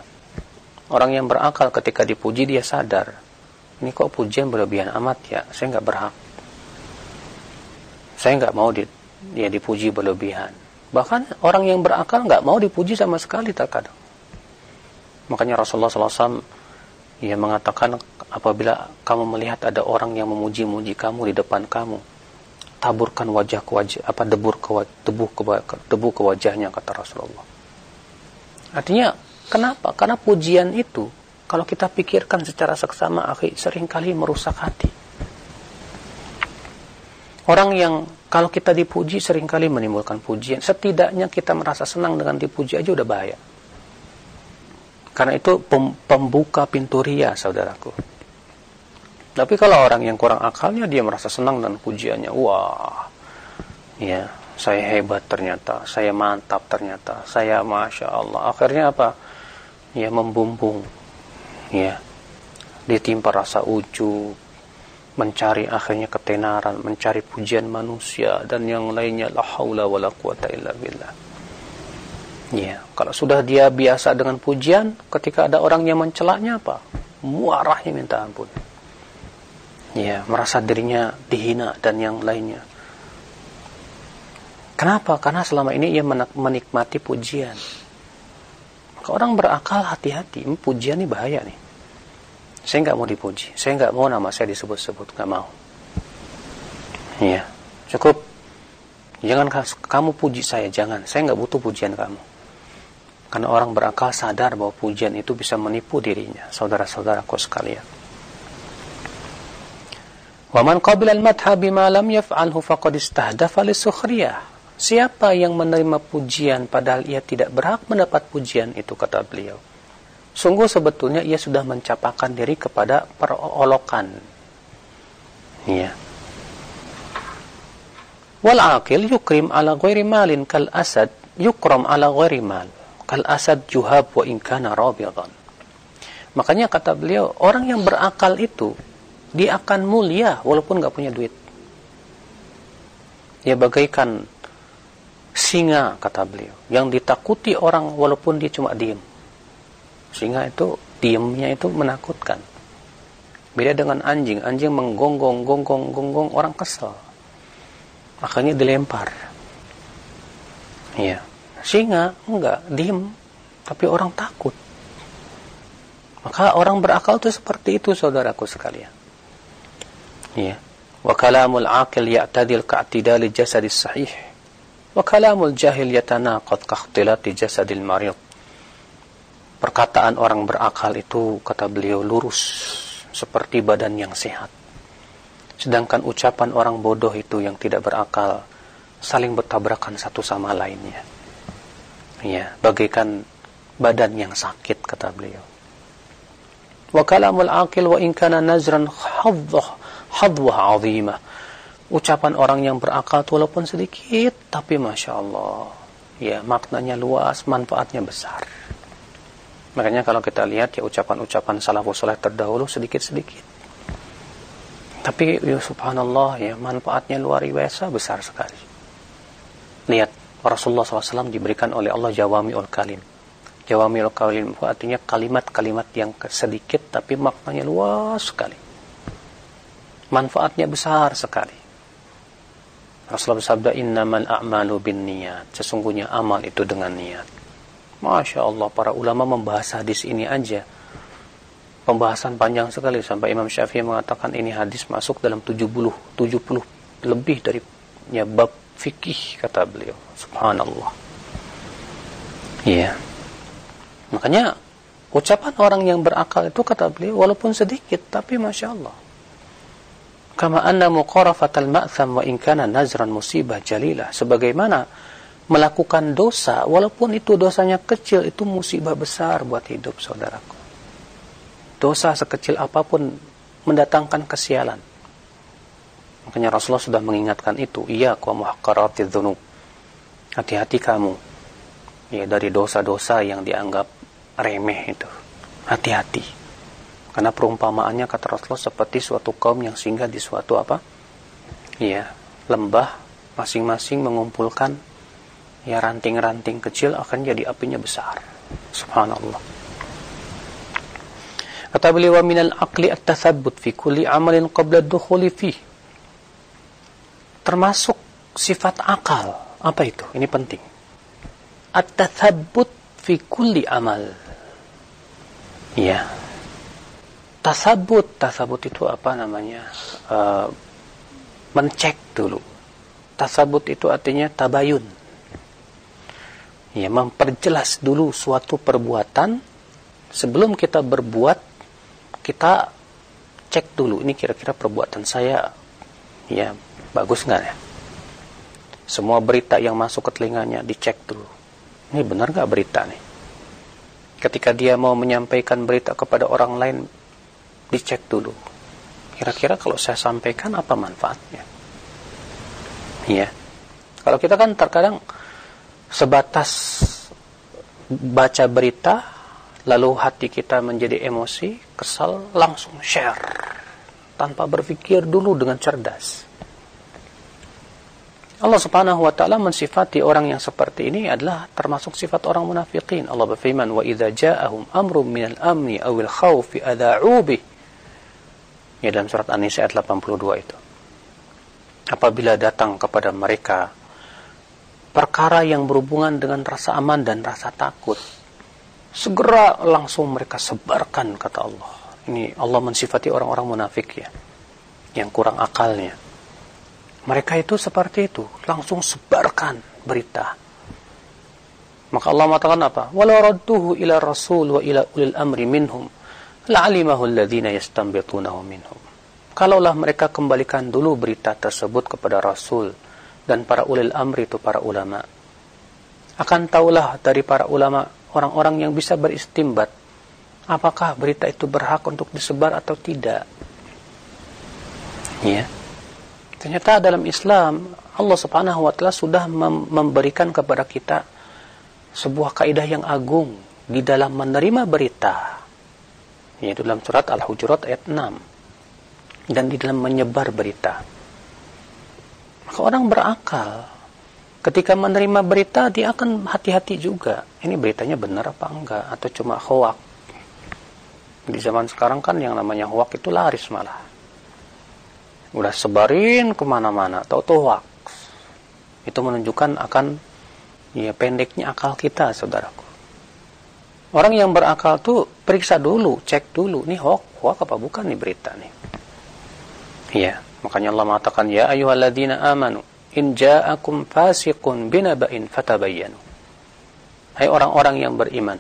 Orang yang berakal ketika dipuji dia sadar, ini kok pujian berlebihan amat ya, saya nggak berhak. Saya nggak mau di, dia dipuji berlebihan. Bahkan orang yang berakal nggak mau dipuji sama sekali terkadang. Makanya Rasulullah SAW ia mengatakan apabila kamu melihat ada orang yang memuji-muji kamu di depan kamu, taburkan wajah ke wajah apa debur ke debu ke debu ke wajahnya kata Rasulullah. Artinya kenapa? Karena pujian itu kalau kita pikirkan secara seksama akhi sering kali merusak hati. Orang yang kalau kita dipuji sering kali menimbulkan pujian. Setidaknya kita merasa senang dengan dipuji aja udah bahaya. Karena itu pembuka pintu ria, saudaraku. Tapi kalau orang yang kurang akalnya dia merasa senang dan pujiannya, wah, ya saya hebat ternyata, saya mantap ternyata, saya masya Allah. Akhirnya apa? Ya membumbung, ya ditimpa rasa ujub, mencari akhirnya ketenaran, mencari pujian manusia dan yang lainnya la haula wala quwata illa billah. Ya, kalau sudah dia biasa dengan pujian, ketika ada orang yang mencelaknya apa? Muarahnya minta ampun ya merasa dirinya dihina dan yang lainnya. Kenapa? Karena selama ini ia menikmati pujian. Maka orang berakal hati-hati, pujian ini bahaya nih. Saya nggak mau dipuji, saya nggak mau nama saya disebut-sebut, nggak mau. Iya, cukup. Jangan kamu puji saya, jangan. Saya nggak butuh pujian kamu. Karena orang berakal sadar bahwa pujian itu bisa menipu dirinya, saudara-saudaraku sekalian. Waman qabila al-madha bima lam yaf'alhu faqad istahdafa lisukhriyah. Siapa yang menerima pujian padahal ia tidak berhak mendapat pujian itu kata beliau. Sungguh sebetulnya ia sudah mencapakan diri kepada perolokan. Ya. Wal aqil yukrim ala ghairi malin kal asad yukram ala ghairi mal. Kal asad juhab wa in kana rabidan. Makanya kata beliau, orang yang berakal itu dia akan mulia walaupun nggak punya duit. Dia bagaikan singa kata beliau yang ditakuti orang walaupun dia cuma diem. Singa itu diemnya itu menakutkan. Beda dengan anjing, anjing menggonggong, gonggong, gonggong orang kesel. Akhirnya dilempar. Iya. Singa enggak diem, tapi orang takut. Maka orang berakal itu seperti itu saudaraku sekalian. Ya. Wa kalamul aqil ya'tadil ka'tidali jasadis sahih. Wa kalamul jahil yatanaqad ka'khtilati jasadil marid. Perkataan orang berakal itu kata beliau lurus seperti badan yang sehat. Sedangkan ucapan orang bodoh itu yang tidak berakal saling bertabrakan satu sama lainnya. Ya, bagaikan badan yang sakit kata beliau. Wa kalamul aqil wa in kana nazran hadwah azimah. Ucapan orang yang berakal walaupun sedikit, tapi Masya Allah. Ya, maknanya luas, manfaatnya besar. Makanya kalau kita lihat ya ucapan-ucapan salafus soleh terdahulu sedikit-sedikit. Tapi ya subhanallah ya manfaatnya luar biasa besar sekali. Lihat Rasulullah SAW diberikan oleh Allah jawami ul kalim. Jawami ul kalim artinya kalimat-kalimat yang sedikit tapi maknanya luas sekali. Manfaatnya besar sekali. Rasulullah bersabda innamal a'malu bin niat. Sesungguhnya amal itu dengan niat. Masya Allah para ulama membahas hadis ini aja. Pembahasan panjang sekali sampai Imam Syafi'i mengatakan ini hadis masuk dalam 70 70 lebih dari ya, bab fikih kata beliau. Subhanallah. Iya. Makanya ucapan orang yang berakal itu kata beliau walaupun sedikit tapi masya Allah. Kama anna muqarafatal ma'tham wa in kana nazran musibah jalilah. Sebagaimana melakukan dosa walaupun itu dosanya kecil itu musibah besar buat hidup saudaraku. Dosa sekecil apa pun mendatangkan kesialan. Makanya Rasulullah sudah mengingatkan itu. Iya wa muhaqqaratidz dzunub hati-hati kamu ya dari dosa-dosa yang dianggap remeh itu hati-hati karena perumpamaannya kata Rasulullah seperti suatu kaum yang singgah di suatu apa? Iya, lembah masing-masing mengumpulkan ya ranting-ranting kecil akan jadi apinya besar. Subhanallah. Kata beliau wa minal aqli at-tathabbut fi kulli amalin qabla dukhuli fi. Termasuk sifat akal. Apa itu? Ini penting. At-tathabbut fi kulli amal. Ya, tasabut tasabut itu apa namanya? Uh, mencek dulu. Tasabut itu artinya tabayun. Ya memperjelas dulu suatu perbuatan. Sebelum kita berbuat kita cek dulu ini kira-kira perbuatan saya ya bagus nggak ya semua berita yang masuk ke telinganya dicek dulu ini benar nggak berita nih ketika dia mau menyampaikan berita kepada orang lain dicek dulu. Kira-kira kalau saya sampaikan apa manfaatnya? Ya. Kalau kita kan terkadang sebatas baca berita, lalu hati kita menjadi emosi, kesal, langsung share. Tanpa berpikir dulu dengan cerdas. Allah Subhanahu wa taala mensifati orang yang seperti ini adalah termasuk sifat orang munafikin. Allah berfirman, "Wa idza ja'ahum amrun minal amni awil khawfi adha'u bih." Ya dalam surat An-Nisa ayat 82 itu. Apabila datang kepada mereka perkara yang berhubungan dengan rasa aman dan rasa takut, segera langsung mereka sebarkan kata Allah. Ini Allah mensifati orang-orang munafik ya, yang kurang akalnya. Mereka itu seperti itu, langsung sebarkan berita. Maka Allah mengatakan apa? Walau radduhu ila rasul wa ila ulil amri minhum la'alimahu alladhina yastanbitunahu minhum. Kalaulah mereka kembalikan dulu berita tersebut kepada Rasul dan para ulil amri itu para ulama. Akan tahulah dari para ulama orang-orang yang bisa beristimbat apakah berita itu berhak untuk disebar atau tidak. Ya. Ternyata dalam Islam Allah Subhanahu wa taala sudah memberikan kepada kita sebuah kaidah yang agung di dalam menerima berita yaitu dalam surat Al-Hujurat ayat 6 dan di dalam menyebar berita. Maka orang berakal. Ketika menerima berita dia akan hati-hati juga. Ini beritanya benar apa enggak? Atau cuma hoak? Di zaman sekarang kan yang namanya hoak itu laris malah udah sebarin ke mana-mana tahu-tahu hoak itu menunjukkan akan ya pendeknya akal kita saudaraku Orang yang berakal tuh periksa dulu, cek dulu, nih hoax, hoax apa bukan nih berita nih. Iya, makanya Allah mengatakan ya ayyuhalladzina amanu in ja'akum fasiqun binaba'in fatabayyanu. Hai orang-orang yang beriman,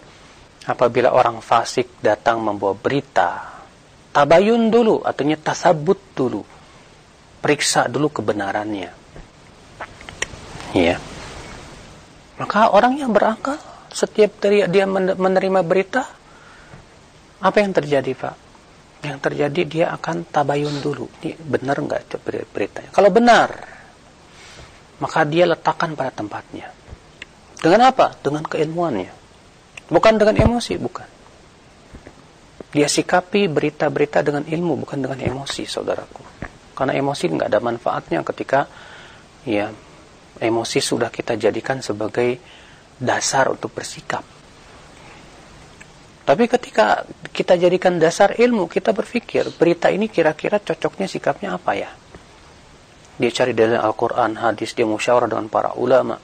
apabila orang fasik datang membawa berita, tabayun dulu, artinya tasabut dulu. Periksa dulu kebenarannya. Iya. Maka orang yang berakal setiap dari dia menerima berita apa yang terjadi pak? Yang terjadi dia akan tabayun dulu. Ini benar nggak beritanya? Kalau benar maka dia letakkan pada tempatnya. Dengan apa? Dengan keilmuannya. Bukan dengan emosi bukan. Dia sikapi berita-berita dengan ilmu bukan dengan emosi, saudaraku. Karena emosi nggak ada manfaatnya ketika ya emosi sudah kita jadikan sebagai dasar untuk bersikap. Tapi ketika kita jadikan dasar ilmu, kita berpikir berita ini kira-kira cocoknya sikapnya apa ya? Dia cari dari Al-Quran, hadis, dia musyawarah dengan para ulama.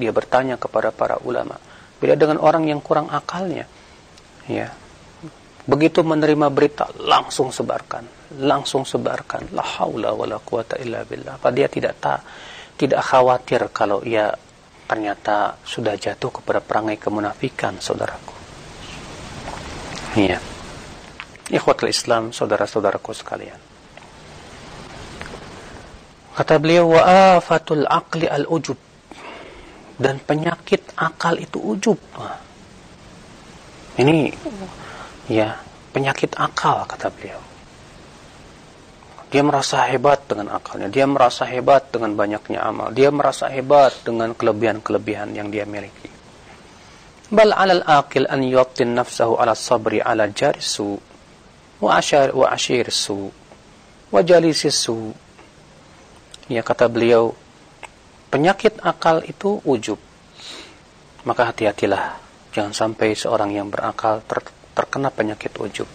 Dia bertanya kepada para ulama. Beda dengan orang yang kurang akalnya. Ya, Begitu menerima berita, langsung sebarkan. Langsung sebarkan. La haula wa la quwata illa billah. Apa dia tidak tak, tidak khawatir kalau ia ternyata sudah jatuh kepada perangai kemunafikan, saudaraku. Iya. Ikhwatul Islam, saudara-saudaraku sekalian. Kata beliau, wa afatul aqli al-ujub. Dan penyakit akal itu ujub. Ini ya penyakit akal kata beliau. Dia merasa hebat dengan akalnya, dia merasa hebat dengan banyaknya amal, dia merasa hebat dengan kelebihan-kelebihan yang dia miliki. Bal 'alal aqil an yu'tin nafsahu 'ala sabri 'ala jarisu wa ashar wa ashirsu wa jalisisu. Ya kata beliau, penyakit akal itu ujub. Maka hati-hatilah jangan sampai seorang yang berakal ter terkena penyakit ujub.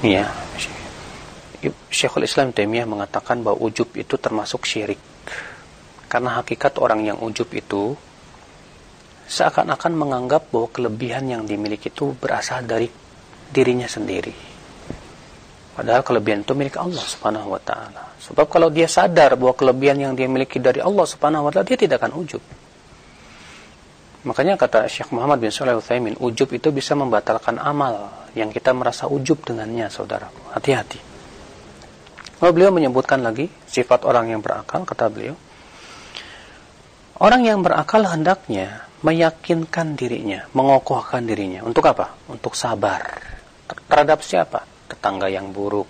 Ya, Syekhul Islam Taimiyah mengatakan bahwa ujub itu termasuk syirik. Karena hakikat orang yang ujub itu seakan-akan menganggap bahwa kelebihan yang dimiliki itu berasal dari dirinya sendiri. Padahal kelebihan itu milik Allah Subhanahu wa taala. Sebab kalau dia sadar bahwa kelebihan yang dia miliki dari Allah Subhanahu wa taala, dia tidak akan ujub. Makanya kata Syekh Muhammad bin Shalih Utsaimin, ujub itu bisa membatalkan amal yang kita merasa ujub dengannya, saudaraku. Hati-hati. Lalu beliau menyebutkan lagi sifat orang yang berakal, kata beliau. Orang yang berakal hendaknya meyakinkan dirinya, mengokohkan dirinya. Untuk apa? Untuk sabar. Terhadap siapa? Tetangga yang buruk,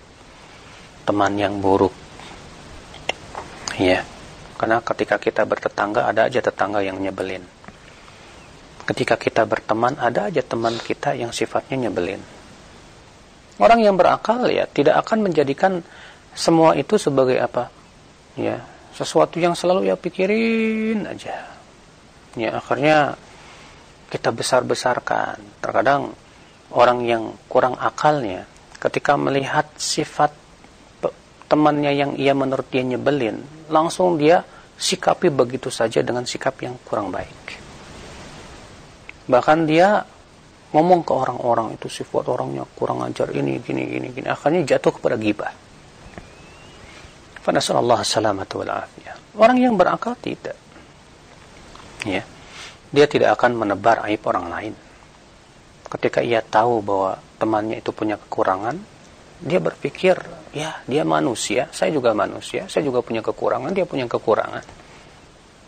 teman yang buruk. Ya. Karena ketika kita bertetangga ada aja tetangga yang nyebelin ketika kita berteman ada aja teman kita yang sifatnya nyebelin. Orang yang berakal ya tidak akan menjadikan semua itu sebagai apa? Ya, sesuatu yang selalu ya pikirin aja. Ya, akhirnya kita besar-besarkan. Terkadang orang yang kurang akalnya ketika melihat sifat temannya yang ia menurut dia nyebelin, langsung dia sikapi begitu saja dengan sikap yang kurang baik. Bahkan dia ngomong ke orang-orang itu sifat orangnya kurang ajar ini gini gini gini akhirnya jatuh kepada gibah. Fanasallallahu salamatu wal afiyah. Orang yang berakal tidak. Ya. Dia tidak akan menebar aib orang lain. Ketika ia tahu bahwa temannya itu punya kekurangan, dia berpikir, ya, dia manusia, saya juga manusia, saya juga punya kekurangan, dia punya kekurangan.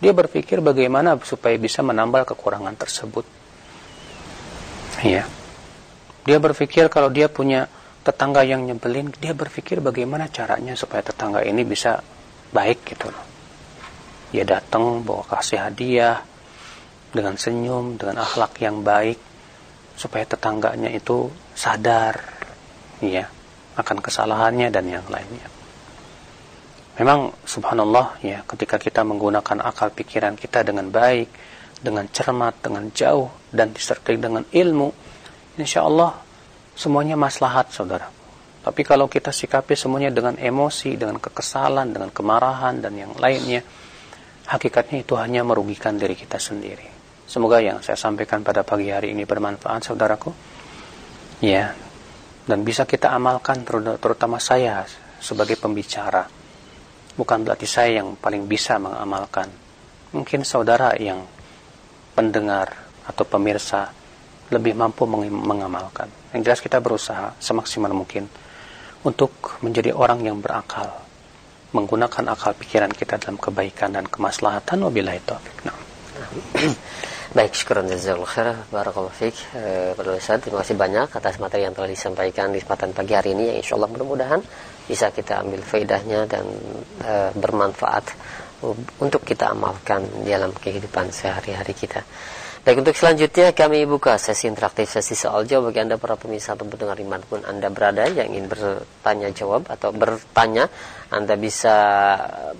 Dia berpikir bagaimana supaya bisa menambal kekurangan tersebut Ya. Dia berpikir kalau dia punya tetangga yang nyebelin, dia berpikir bagaimana caranya supaya tetangga ini bisa baik gitu loh. Dia datang bawa kasih hadiah dengan senyum, dengan akhlak yang baik supaya tetangganya itu sadar ya akan kesalahannya dan yang lainnya. Memang subhanallah ya ketika kita menggunakan akal pikiran kita dengan baik, dengan cermat, dengan jauh dan disertai dengan ilmu, insya Allah semuanya maslahat saudara. Tapi kalau kita sikapi semuanya dengan emosi, dengan kekesalan, dengan kemarahan dan yang lainnya, hakikatnya itu hanya merugikan diri kita sendiri. Semoga yang saya sampaikan pada pagi hari ini bermanfaat saudaraku. Ya. Dan bisa kita amalkan terutama saya sebagai pembicara. Bukan berarti saya yang paling bisa mengamalkan. Mungkin saudara yang pendengar atau pemirsa lebih mampu mengamalkan. Yang jelas kita berusaha semaksimal mungkin untuk menjadi orang yang berakal, menggunakan akal pikiran kita dalam kebaikan dan kemaslahatan wabillahi taufik. Nah. Baik, syukur jazakallahu khair. Barakallahu fiik. Eh, terima kasih banyak atas materi yang telah disampaikan di kesempatan pagi hari ini yang insya Allah mudah-mudahan bisa kita ambil faedahnya dan e, bermanfaat untuk kita amalkan dalam kehidupan sehari-hari kita. Baik untuk selanjutnya kami buka sesi interaktif sesi soal jawab bagi Anda para pemirsa atau pendengar pun Anda berada yang ingin bertanya jawab atau bertanya Anda bisa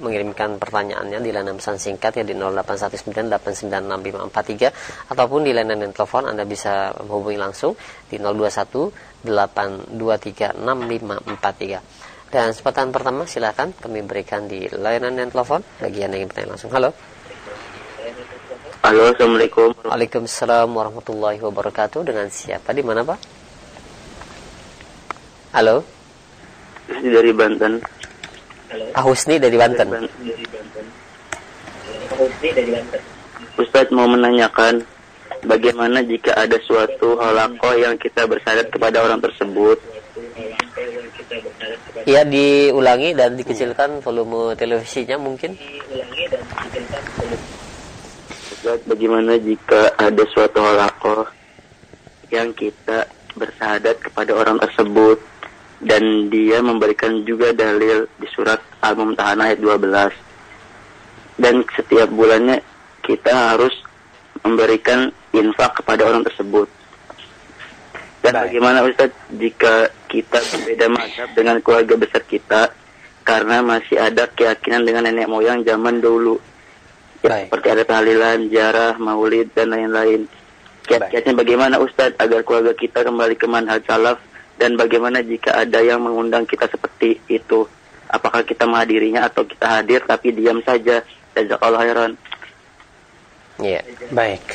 mengirimkan pertanyaannya di layanan pesan singkat ya di 0819896543 ataupun di layanan telepon Anda bisa menghubungi langsung di 0218236543 dan kesempatan pertama silakan kami berikan di layanan telepon bagi yang ingin bertanya langsung. Halo. Halo, Assalamualaikum. Waalaikumsalam warahmatullahi wabarakatuh. Dengan siapa? Di mana, Pak? Halo? Husni dari Banten. Halo. Ah, Husni dari Banten. Ustadz mau menanyakan bagaimana jika ada suatu halakoh yang kita bersadat kepada orang tersebut Ya diulangi dan dikecilkan volume televisinya mungkin. Ustaz, bagaimana jika ada suatu halakoh yang kita bersahadat kepada orang tersebut dan dia memberikan juga dalil di surat Al-Mumtahanah ayat 12 dan setiap bulannya kita harus memberikan infak kepada orang tersebut dan Baik. bagaimana Ustaz jika kita berbeda mazhab dengan keluarga besar kita karena masih ada keyakinan dengan nenek moyang zaman dulu Ya, seperti ada tahlilan, jarah, maulid, dan lain-lain. Kiat-kiatnya bagaimana Ustadz agar keluarga kita kembali ke manhaj salaf dan bagaimana jika ada yang mengundang kita seperti itu? Apakah kita menghadirinya atau kita hadir tapi diam saja? Jazakallah khairan. Iya, baik.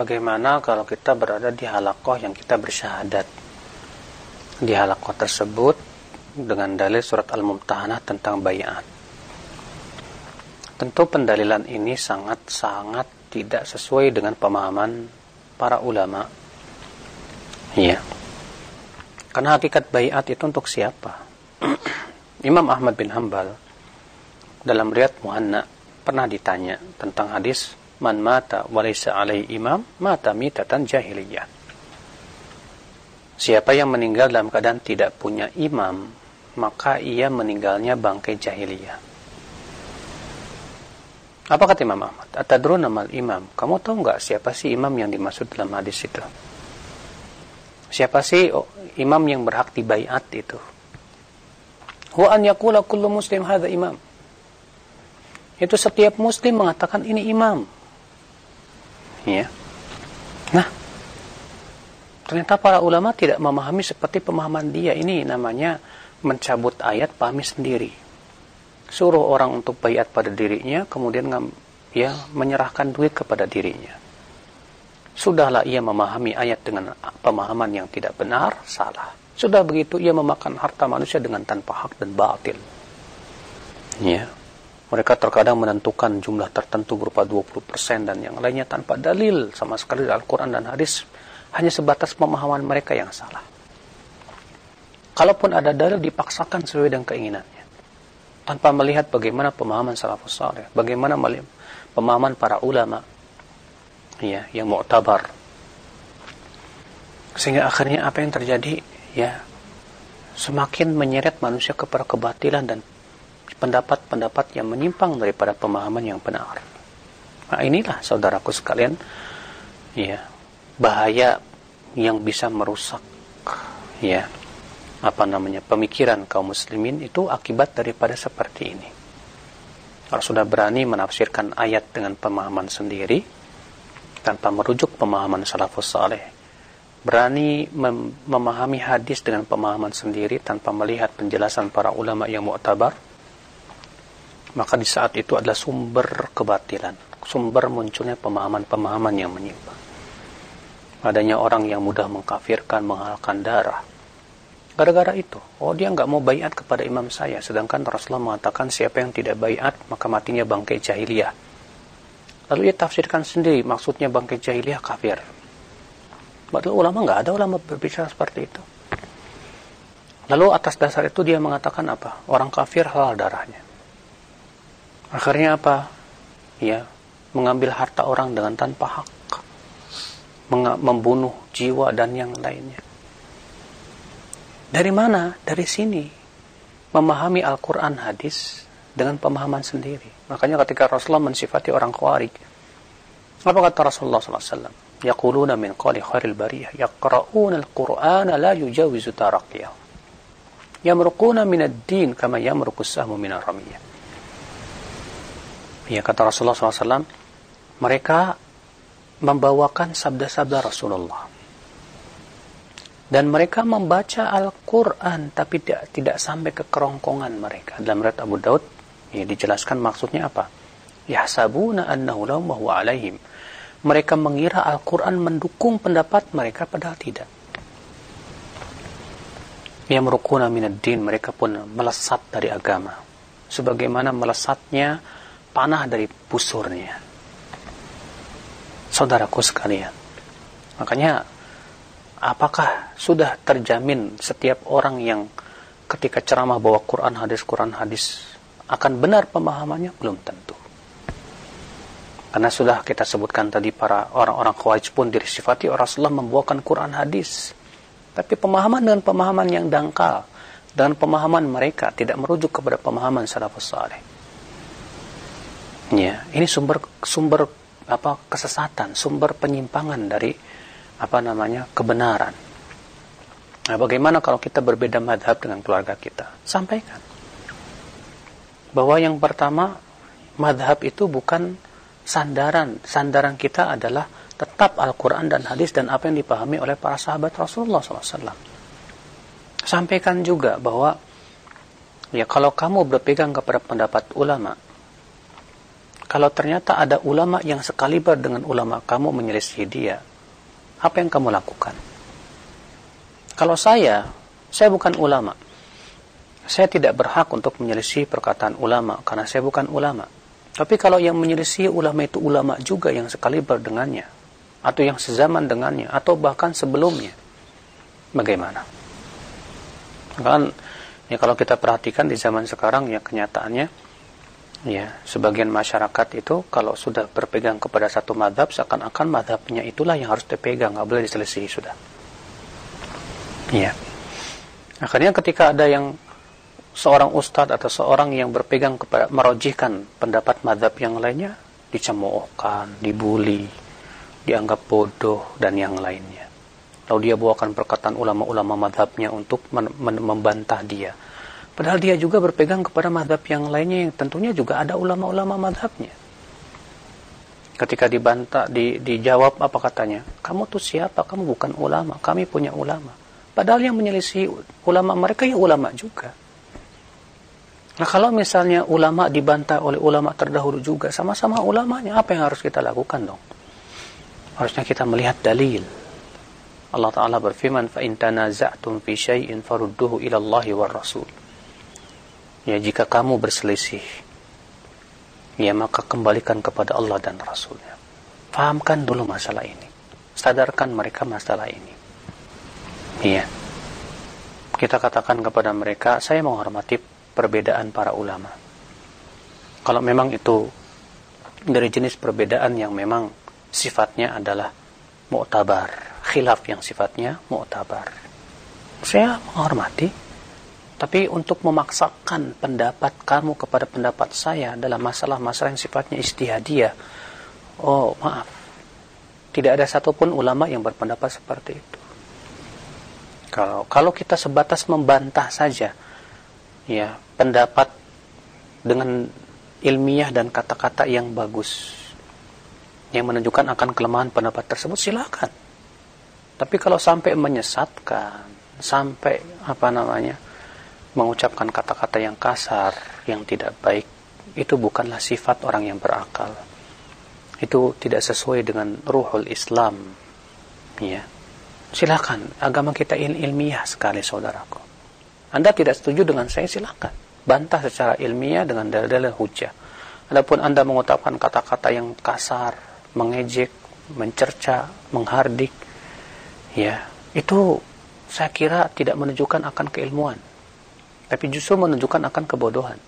Bagaimana kalau kita berada di halakoh yang kita bersyahadat? Di halakoh tersebut dengan dalil surat Al-Mumtahanah tentang bayat Tentu pendalilan ini sangat-sangat tidak sesuai dengan pemahaman para ulama. Iya. Karena hakikat bayat itu untuk siapa? Imam Ahmad bin Hambal dalam riat Muhanna pernah ditanya tentang hadis man mata walaysa alai imam mata mitatan jahiliyah. Siapa yang meninggal dalam keadaan tidak punya imam, maka ia meninggalnya bangkai jahiliyah. Apa kata Imam Ahmad? Atadruna mal imam. Kamu tahu nggak siapa sih imam yang dimaksud dalam hadis itu? Siapa sih oh, imam yang berhak dibaiat itu? Wa an yakula kullu muslim hadha imam. Itu setiap muslim mengatakan ini imam. Ya. Nah, ternyata para ulama tidak memahami seperti pemahaman dia ini namanya mencabut ayat pahami sendiri suruh orang untuk bayat pada dirinya, kemudian ya menyerahkan duit kepada dirinya. Sudahlah ia memahami ayat dengan pemahaman yang tidak benar, salah. Sudah begitu ia memakan harta manusia dengan tanpa hak dan batil. Ya. Mereka terkadang menentukan jumlah tertentu berupa 20% dan yang lainnya tanpa dalil sama sekali dari Al-Quran dan hadis. Hanya sebatas pemahaman mereka yang salah. Kalaupun ada dalil dipaksakan sesuai dengan keinginannya tanpa melihat bagaimana pemahaman salafus saleh, bagaimana pemahaman para ulama ya yang mu'tabar. Sehingga akhirnya apa yang terjadi ya semakin menyeret manusia kepada kebatilan dan pendapat-pendapat yang menyimpang daripada pemahaman yang benar. Nah, inilah saudaraku sekalian ya bahaya yang bisa merusak ya apa namanya pemikiran kaum muslimin itu akibat daripada seperti ini. Kalau sudah berani menafsirkan ayat dengan pemahaman sendiri tanpa merujuk pemahaman salafus saleh, berani mem memahami hadis dengan pemahaman sendiri tanpa melihat penjelasan para ulama yang mu'tabar, maka di saat itu adalah sumber kebatilan, sumber munculnya pemahaman-pemahaman yang menyimpang. Adanya orang yang mudah mengkafirkan, menghalalkan darah, Gara-gara itu, oh dia nggak mau bayat kepada imam saya, sedangkan Rasulullah mengatakan siapa yang tidak bayat maka matinya bangkai jahiliyah. Lalu ia tafsirkan sendiri maksudnya bangkai jahiliyah kafir. Padahal ulama nggak ada ulama berbicara seperti itu. Lalu atas dasar itu dia mengatakan apa? Orang kafir halal darahnya. Akhirnya apa? Ya, mengambil harta orang dengan tanpa hak. Membunuh jiwa dan yang lainnya. Dari mana? Dari sini. Memahami Al-Quran hadis dengan pemahaman sendiri. Makanya ketika Rasulullah mensifati orang khawarij, Apa kata Rasulullah SAW? Yaquluna min qali khairil bariyah yaqra'una al-Qur'ana la yujawizu taraqiyah. Yamruquna min ad-din kama yamruqu as-sahmu min ar-ramiyah. Ya kata Rasulullah SAW, mereka membawakan sabda-sabda Rasulullah. Dan mereka membaca Al-Quran tapi tidak, tidak sampai ke kerongkongan mereka. Dalam riwayat Abu Daud, ya dijelaskan maksudnya apa? Yahsabuna annahu lahum alaihim. Mereka mengira Al-Quran mendukung pendapat mereka padahal tidak. Yang merukuna minad din, mereka pun melesat dari agama. Sebagaimana melesatnya panah dari busurnya. Saudaraku sekalian. Makanya apakah sudah terjamin setiap orang yang ketika ceramah bawa Quran hadis Quran hadis akan benar pemahamannya belum tentu karena sudah kita sebutkan tadi para orang-orang khawarij pun disifati Rasulullah membawakan Quran hadis tapi pemahaman dengan pemahaman yang dangkal dan pemahaman mereka tidak merujuk kepada pemahaman salafus saleh ya ini sumber sumber apa kesesatan sumber penyimpangan dari apa namanya kebenaran. Nah, bagaimana kalau kita berbeda madhab dengan keluarga kita? Sampaikan bahwa yang pertama madhab itu bukan sandaran. Sandaran kita adalah tetap Al-Quran dan hadis dan apa yang dipahami oleh para sahabat Rasulullah SAW. Sampaikan juga bahwa ya kalau kamu berpegang kepada pendapat ulama, kalau ternyata ada ulama yang sekaliber dengan ulama kamu menyelisih dia, apa yang kamu lakukan? Kalau saya, saya bukan ulama. Saya tidak berhak untuk menyelisih perkataan ulama karena saya bukan ulama. Tapi kalau yang menyelisih ulama itu ulama juga yang sekali berdengannya atau yang sezaman dengannya atau bahkan sebelumnya. Bagaimana? Kan ya kalau kita perhatikan di zaman sekarang ya kenyataannya ya sebagian masyarakat itu kalau sudah berpegang kepada satu madhab seakan-akan madhabnya itulah yang harus dipegang nggak boleh diselisih sudah. Ya. Akhirnya ketika ada yang seorang ustadz atau seorang yang berpegang kepada merojihkan pendapat madhab yang lainnya dicemoohkan dibully dianggap bodoh dan yang lainnya. Lalu dia bawakan perkataan ulama-ulama madhabnya untuk membantah dia Padahal dia juga berpegang kepada madhab yang lainnya yang tentunya juga ada ulama-ulama madhabnya. Ketika dibantah, di, dijawab apa katanya? Kamu tuh siapa? Kamu bukan ulama. Kami punya ulama. Padahal yang menyelisih ulama mereka ya ulama juga. Nah kalau misalnya ulama dibantah oleh ulama terdahulu juga, sama-sama ulamanya, apa yang harus kita lakukan dong? Harusnya kita melihat dalil. Allah Ta'ala berfirman, فَإِن تَنَازَعْتُمْ فِي شَيْءٍ فَرُدُّهُ إِلَى اللَّهِ وَالرَّسُولِ ya jika kamu berselisih ya maka kembalikan kepada Allah dan Rasulnya. Fahamkan dulu masalah ini. Sadarkan mereka masalah ini. Iya. Kita katakan kepada mereka saya menghormati perbedaan para ulama. Kalau memang itu dari jenis perbedaan yang memang sifatnya adalah mu'tabar khilaf yang sifatnya mu'tabar. Saya menghormati tapi untuk memaksakan pendapat kamu kepada pendapat saya dalam masalah-masalah yang sifatnya istihadiyah, oh maaf, tidak ada satupun ulama yang berpendapat seperti itu. Kalau kalau kita sebatas membantah saja, ya pendapat dengan ilmiah dan kata-kata yang bagus, yang menunjukkan akan kelemahan pendapat tersebut, silakan. Tapi kalau sampai menyesatkan, sampai apa namanya? Mengucapkan kata-kata yang kasar, yang tidak baik, itu bukanlah sifat orang yang berakal. Itu tidak sesuai dengan ruhul Islam. Ya. Silakan, agama kita il ilmiah sekali saudaraku. Anda tidak setuju dengan saya, silakan. Bantah secara ilmiah dengan dalil-dalil hujah. Adapun Anda mengucapkan kata-kata yang kasar, mengejek, mencerca, menghardik, ya, itu saya kira tidak menunjukkan akan keilmuan tapi justru menunjukkan akan kebodohan.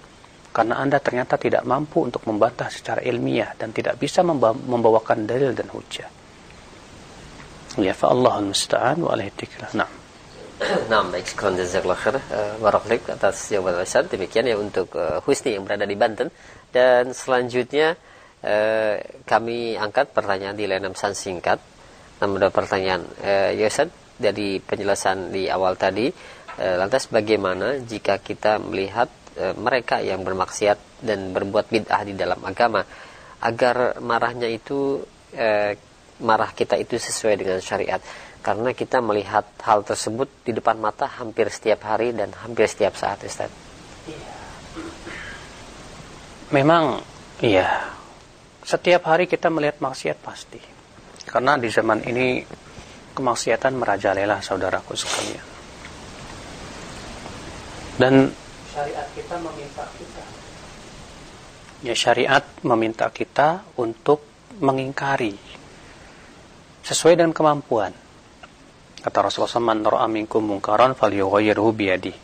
Karena Anda ternyata tidak mampu untuk membantah secara ilmiah dan tidak bisa membawakan dalil dan hujah. Ya, fa Allah al-musta'an wa alaihi tiklah. Nah. Nah, baik jazakallah khair uh, Barakallahu atas jawaban Ustaz. Demikian ya untuk uh, Husni yang berada di Banten dan selanjutnya eh, kami angkat pertanyaan di layanan pesan singkat. Namun ada pertanyaan, eh, Yosef dari penjelasan di awal tadi, eh, lantas bagaimana jika kita melihat eh, mereka yang bermaksiat dan berbuat bid'ah di dalam agama, agar marahnya itu eh, marah kita itu sesuai dengan syariat karena kita melihat hal tersebut di depan mata hampir setiap hari dan hampir setiap saat Ustaz. Memang iya. Setiap hari kita melihat maksiat pasti. Karena di zaman ini kemaksiatan merajalela saudaraku sekalian. Dan syariat kita meminta kita ya syariat meminta kita untuk mengingkari sesuai dengan kemampuan. Kata Rasulullah "Man ra'a minkum munkaran falyughayyirhu bi yadihi."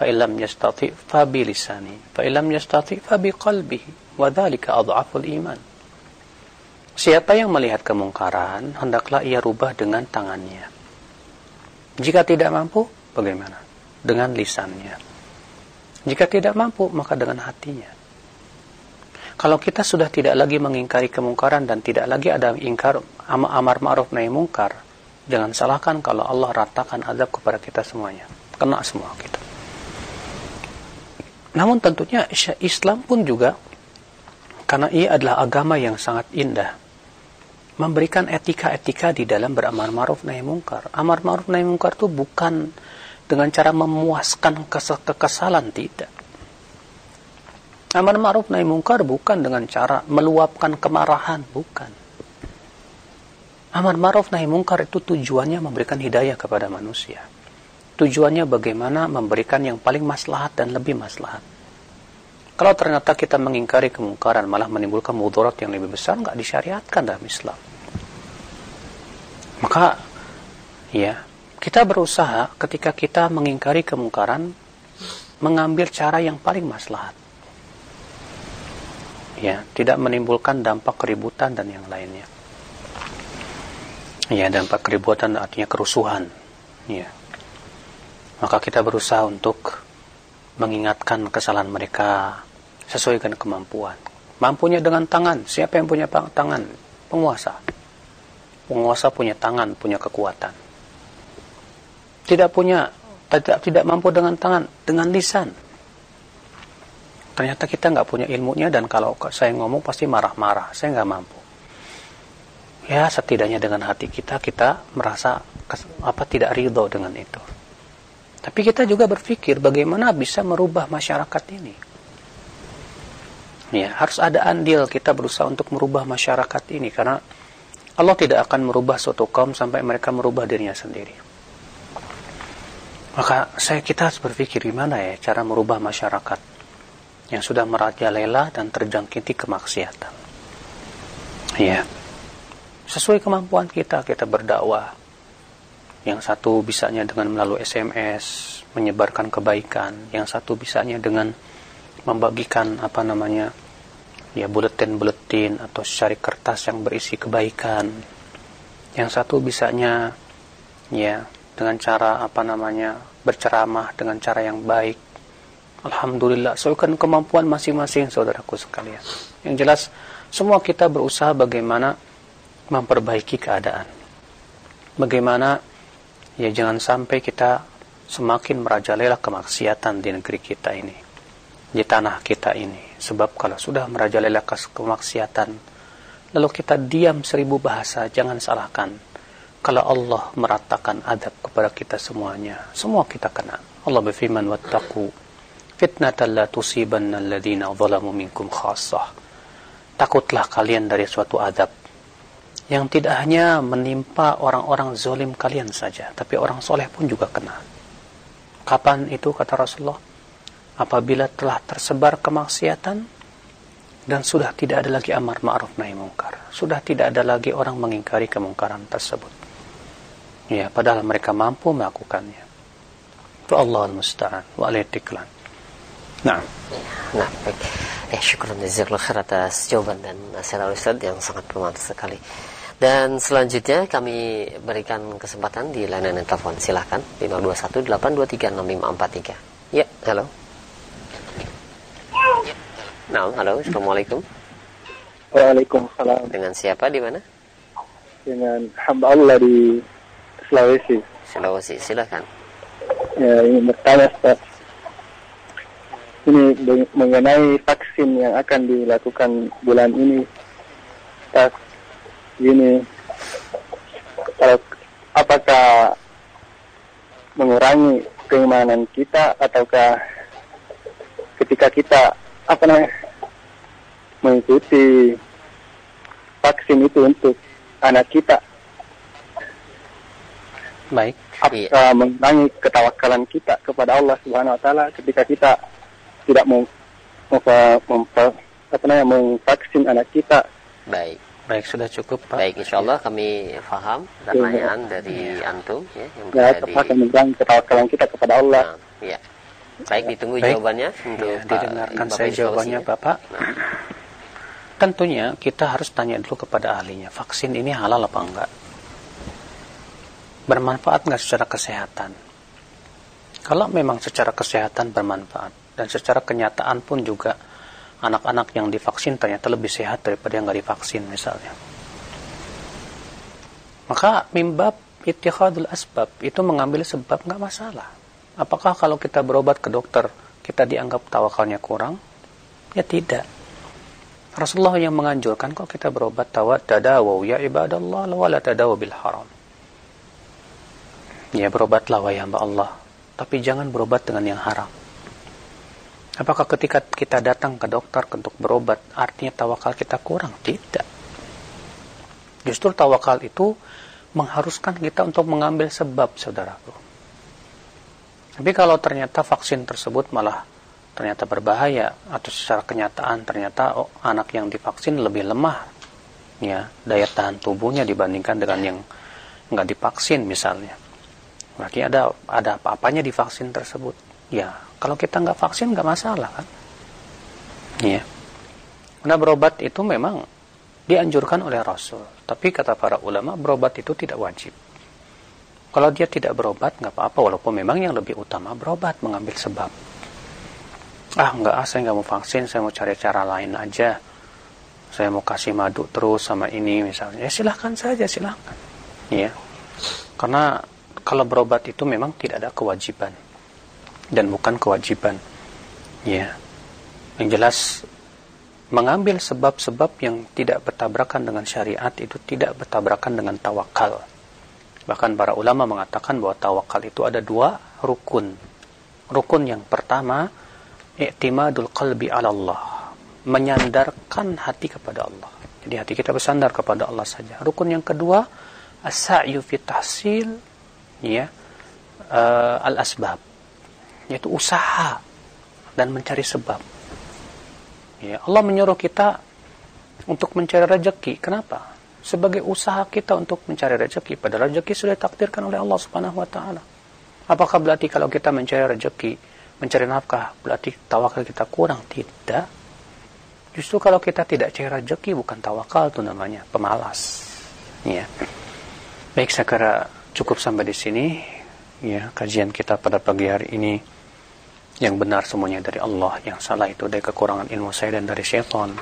Fa illam yastati' fa bi lisani, fa illam yastati' fa bi qalbihi, wa dzalika adhaful iman. Siapa yang melihat kemungkaran, hendaklah ia rubah dengan tangannya. Jika tidak mampu, bagaimana? Dengan lisannya. Jika tidak mampu, maka dengan hatinya. Kalau kita sudah tidak lagi mengingkari kemungkaran dan tidak lagi ada ingkar amar ma'ruf nahi mungkar, jangan salahkan kalau Allah ratakan azab kepada kita semuanya. Kena semua kita. Namun tentunya Islam pun juga karena ia adalah agama yang sangat indah memberikan etika-etika di dalam beramar ma'ruf nahi mungkar. Amar ma'ruf nahi mungkar itu bukan dengan cara memuaskan kekesalan tidak Amar ma'ruf nahi mungkar bukan dengan cara meluapkan kemarahan, bukan. Amar ma'ruf nahi mungkar itu tujuannya memberikan hidayah kepada manusia. Tujuannya bagaimana memberikan yang paling maslahat dan lebih maslahat. Kalau ternyata kita mengingkari kemungkaran malah menimbulkan mudarat yang lebih besar, nggak disyariatkan dalam Islam. Maka, ya, kita berusaha ketika kita mengingkari kemungkaran, mengambil cara yang paling maslahat. Ya tidak menimbulkan dampak keributan dan yang lainnya. Ya dampak keributan artinya kerusuhan. Ya. Maka kita berusaha untuk mengingatkan kesalahan mereka sesuai dengan kemampuan. Mampunya dengan tangan. Siapa yang punya tangan? Penguasa. Penguasa punya tangan punya kekuatan tidak punya tidak tidak mampu dengan tangan dengan lisan. Ternyata kita nggak punya ilmunya dan kalau saya ngomong pasti marah-marah. Saya nggak mampu. Ya setidaknya dengan hati kita kita merasa apa tidak ridho dengan itu. Tapi kita juga berpikir bagaimana bisa merubah masyarakat ini. Ya harus ada andil kita berusaha untuk merubah masyarakat ini. Karena Allah tidak akan merubah suatu kaum sampai mereka merubah dirinya sendiri maka saya kita harus berpikir gimana ya cara merubah masyarakat yang sudah merajalela dan terjangkiti kemaksiatan. Ya. Sesuai kemampuan kita, kita berdakwah. Yang satu bisanya dengan melalui SMS, menyebarkan kebaikan. Yang satu bisanya dengan membagikan apa namanya ya buletin-buletin atau cari kertas yang berisi kebaikan. Yang satu bisanya ya dengan cara apa namanya berceramah dengan cara yang baik Alhamdulillah, soalkan kemampuan masing-masing saudaraku sekalian. Yang jelas, semua kita berusaha bagaimana memperbaiki keadaan. Bagaimana, ya jangan sampai kita semakin merajalela kemaksiatan di negeri kita ini. Di tanah kita ini. Sebab kalau sudah merajalela kemaksiatan, lalu kita diam seribu bahasa, jangan salahkan. Kalau Allah meratakan adab kepada kita semuanya, semua kita kena. Allah berfirman, wattaqu fitnatan la tusibanna alladhina zalamu minkum khassah. Takutlah kalian dari suatu adab yang tidak hanya menimpa orang-orang zolim kalian saja, tapi orang soleh pun juga kena. Kapan itu kata Rasulullah? Apabila telah tersebar kemaksiatan dan sudah tidak ada lagi amar ma'ruf nahi mungkar. Sudah tidak ada lagi orang mengingkari kemungkaran tersebut. Ya, padahal mereka mampu melakukannya. Itu Allah al-musta'an wa alaihi Nah. Nah, baik. Eh, syukur jazakallahu khair atas jawaban dan nasihat Ustaz yang sangat bermanfaat sekali. Dan selanjutnya kami berikan kesempatan di layanan telepon. Silahkan 521 Ya, halo. Nah, halo. Assalamualaikum. Waalaikumsalam. Dengan siapa di mana? Dengan hamba Allah di Sulawesi. Sulawesi, silakan. Ya, ini bertanya Ustaz. Ini mengenai vaksin yang akan dilakukan bulan ini. Ustaz, gini. Kalau apakah mengurangi keimanan kita ataukah ketika kita apa namanya mengikuti vaksin itu untuk anak kita Baik. Iya. apakah mengurangi ketawakalan kita kepada Allah Subhanahu wa taala ketika kita tidak mau mempa- apa namanya memvaksin anak kita Baik. Baik, sudah cukup, Pak. Baik, insya Allah kami faham pertanyaan dari antum ya yang ya di mengurangi ketawakalan kita kepada Allah Nah, ya. Baik, ditunggu Baik. jawabannya untuk Ya, Pak- didengarkan Bapak saya jawabannya, ya. Bapak. Tentunya kita harus tanya dulu kepada ahlinya, vaksin ini halal apa enggak? Bermanfaat nggak secara kesehatan? Kalau memang secara kesehatan bermanfaat dan secara kenyataan pun juga anak-anak yang divaksin ternyata lebih sehat daripada yang nggak divaksin misalnya. Maka mimbab ittikhadul asbab itu mengambil sebab nggak masalah. Apakah kalau kita berobat ke dokter kita dianggap tawakalnya kurang? Ya tidak. Rasulullah yang menganjurkan kalau kita berobat tawat tadawu ya ibadallah la tadawu bil haram. Ya berobatlah wahai hamba Allah, tapi jangan berobat dengan yang haram. Apakah ketika kita datang ke dokter untuk berobat artinya tawakal kita kurang? Tidak. Justru tawakal itu mengharuskan kita untuk mengambil sebab, saudaraku. Tapi kalau ternyata vaksin tersebut malah ternyata berbahaya atau secara kenyataan ternyata oh, anak yang divaksin lebih lemah ya daya tahan tubuhnya dibandingkan dengan yang nggak divaksin misalnya. Berarti ada ada apa-apanya di vaksin tersebut. Ya, kalau kita nggak vaksin nggak masalah kan. Ya. Karena berobat itu memang dianjurkan oleh Rasul. Tapi kata para ulama berobat itu tidak wajib. Kalau dia tidak berobat nggak apa-apa walaupun memang yang lebih utama berobat mengambil sebab. Ah nggak ah saya nggak mau vaksin saya mau cari cara lain aja. Saya mau kasih madu terus sama ini misalnya. Ya silahkan saja silahkan. Ya. Karena kalau berobat itu memang tidak ada kewajiban dan bukan kewajiban. Ya. Yang jelas mengambil sebab-sebab yang tidak bertabrakan dengan syariat itu tidak bertabrakan dengan tawakal. Bahkan para ulama mengatakan bahwa tawakal itu ada dua rukun. Rukun yang pertama, i'timadul qalbi ala Allah. Menyandarkan hati kepada Allah. Jadi hati kita bersandar kepada Allah saja. Rukun yang kedua, as-sa'yu fi ya uh, al-asbab. Yaitu usaha dan mencari sebab. Ya, Allah menyuruh kita untuk mencari rezeki. Kenapa? Sebagai usaha kita untuk mencari rezeki. Pada rezeki sudah ditakdirkan oleh Allah Subhanahu wa taala. Apakah berarti kalau kita mencari rezeki, mencari nafkah, berarti tawakal kita kurang? Tidak. Justru kalau kita tidak cari rezeki bukan tawakal itu namanya, pemalas. Ya. Baik, kira cukup sampai di sini. Ya, kajian kita pada pagi hari ini yang benar semuanya dari Allah, yang salah itu dari kekurangan ilmu saya dan dari syaitan.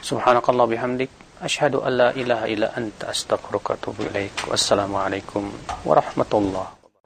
Subhanakallah bihamdik, asyhadu an la ilaha illa anta astaghfiruka wa atubu ilaik. Wassalamualaikum warahmatullahi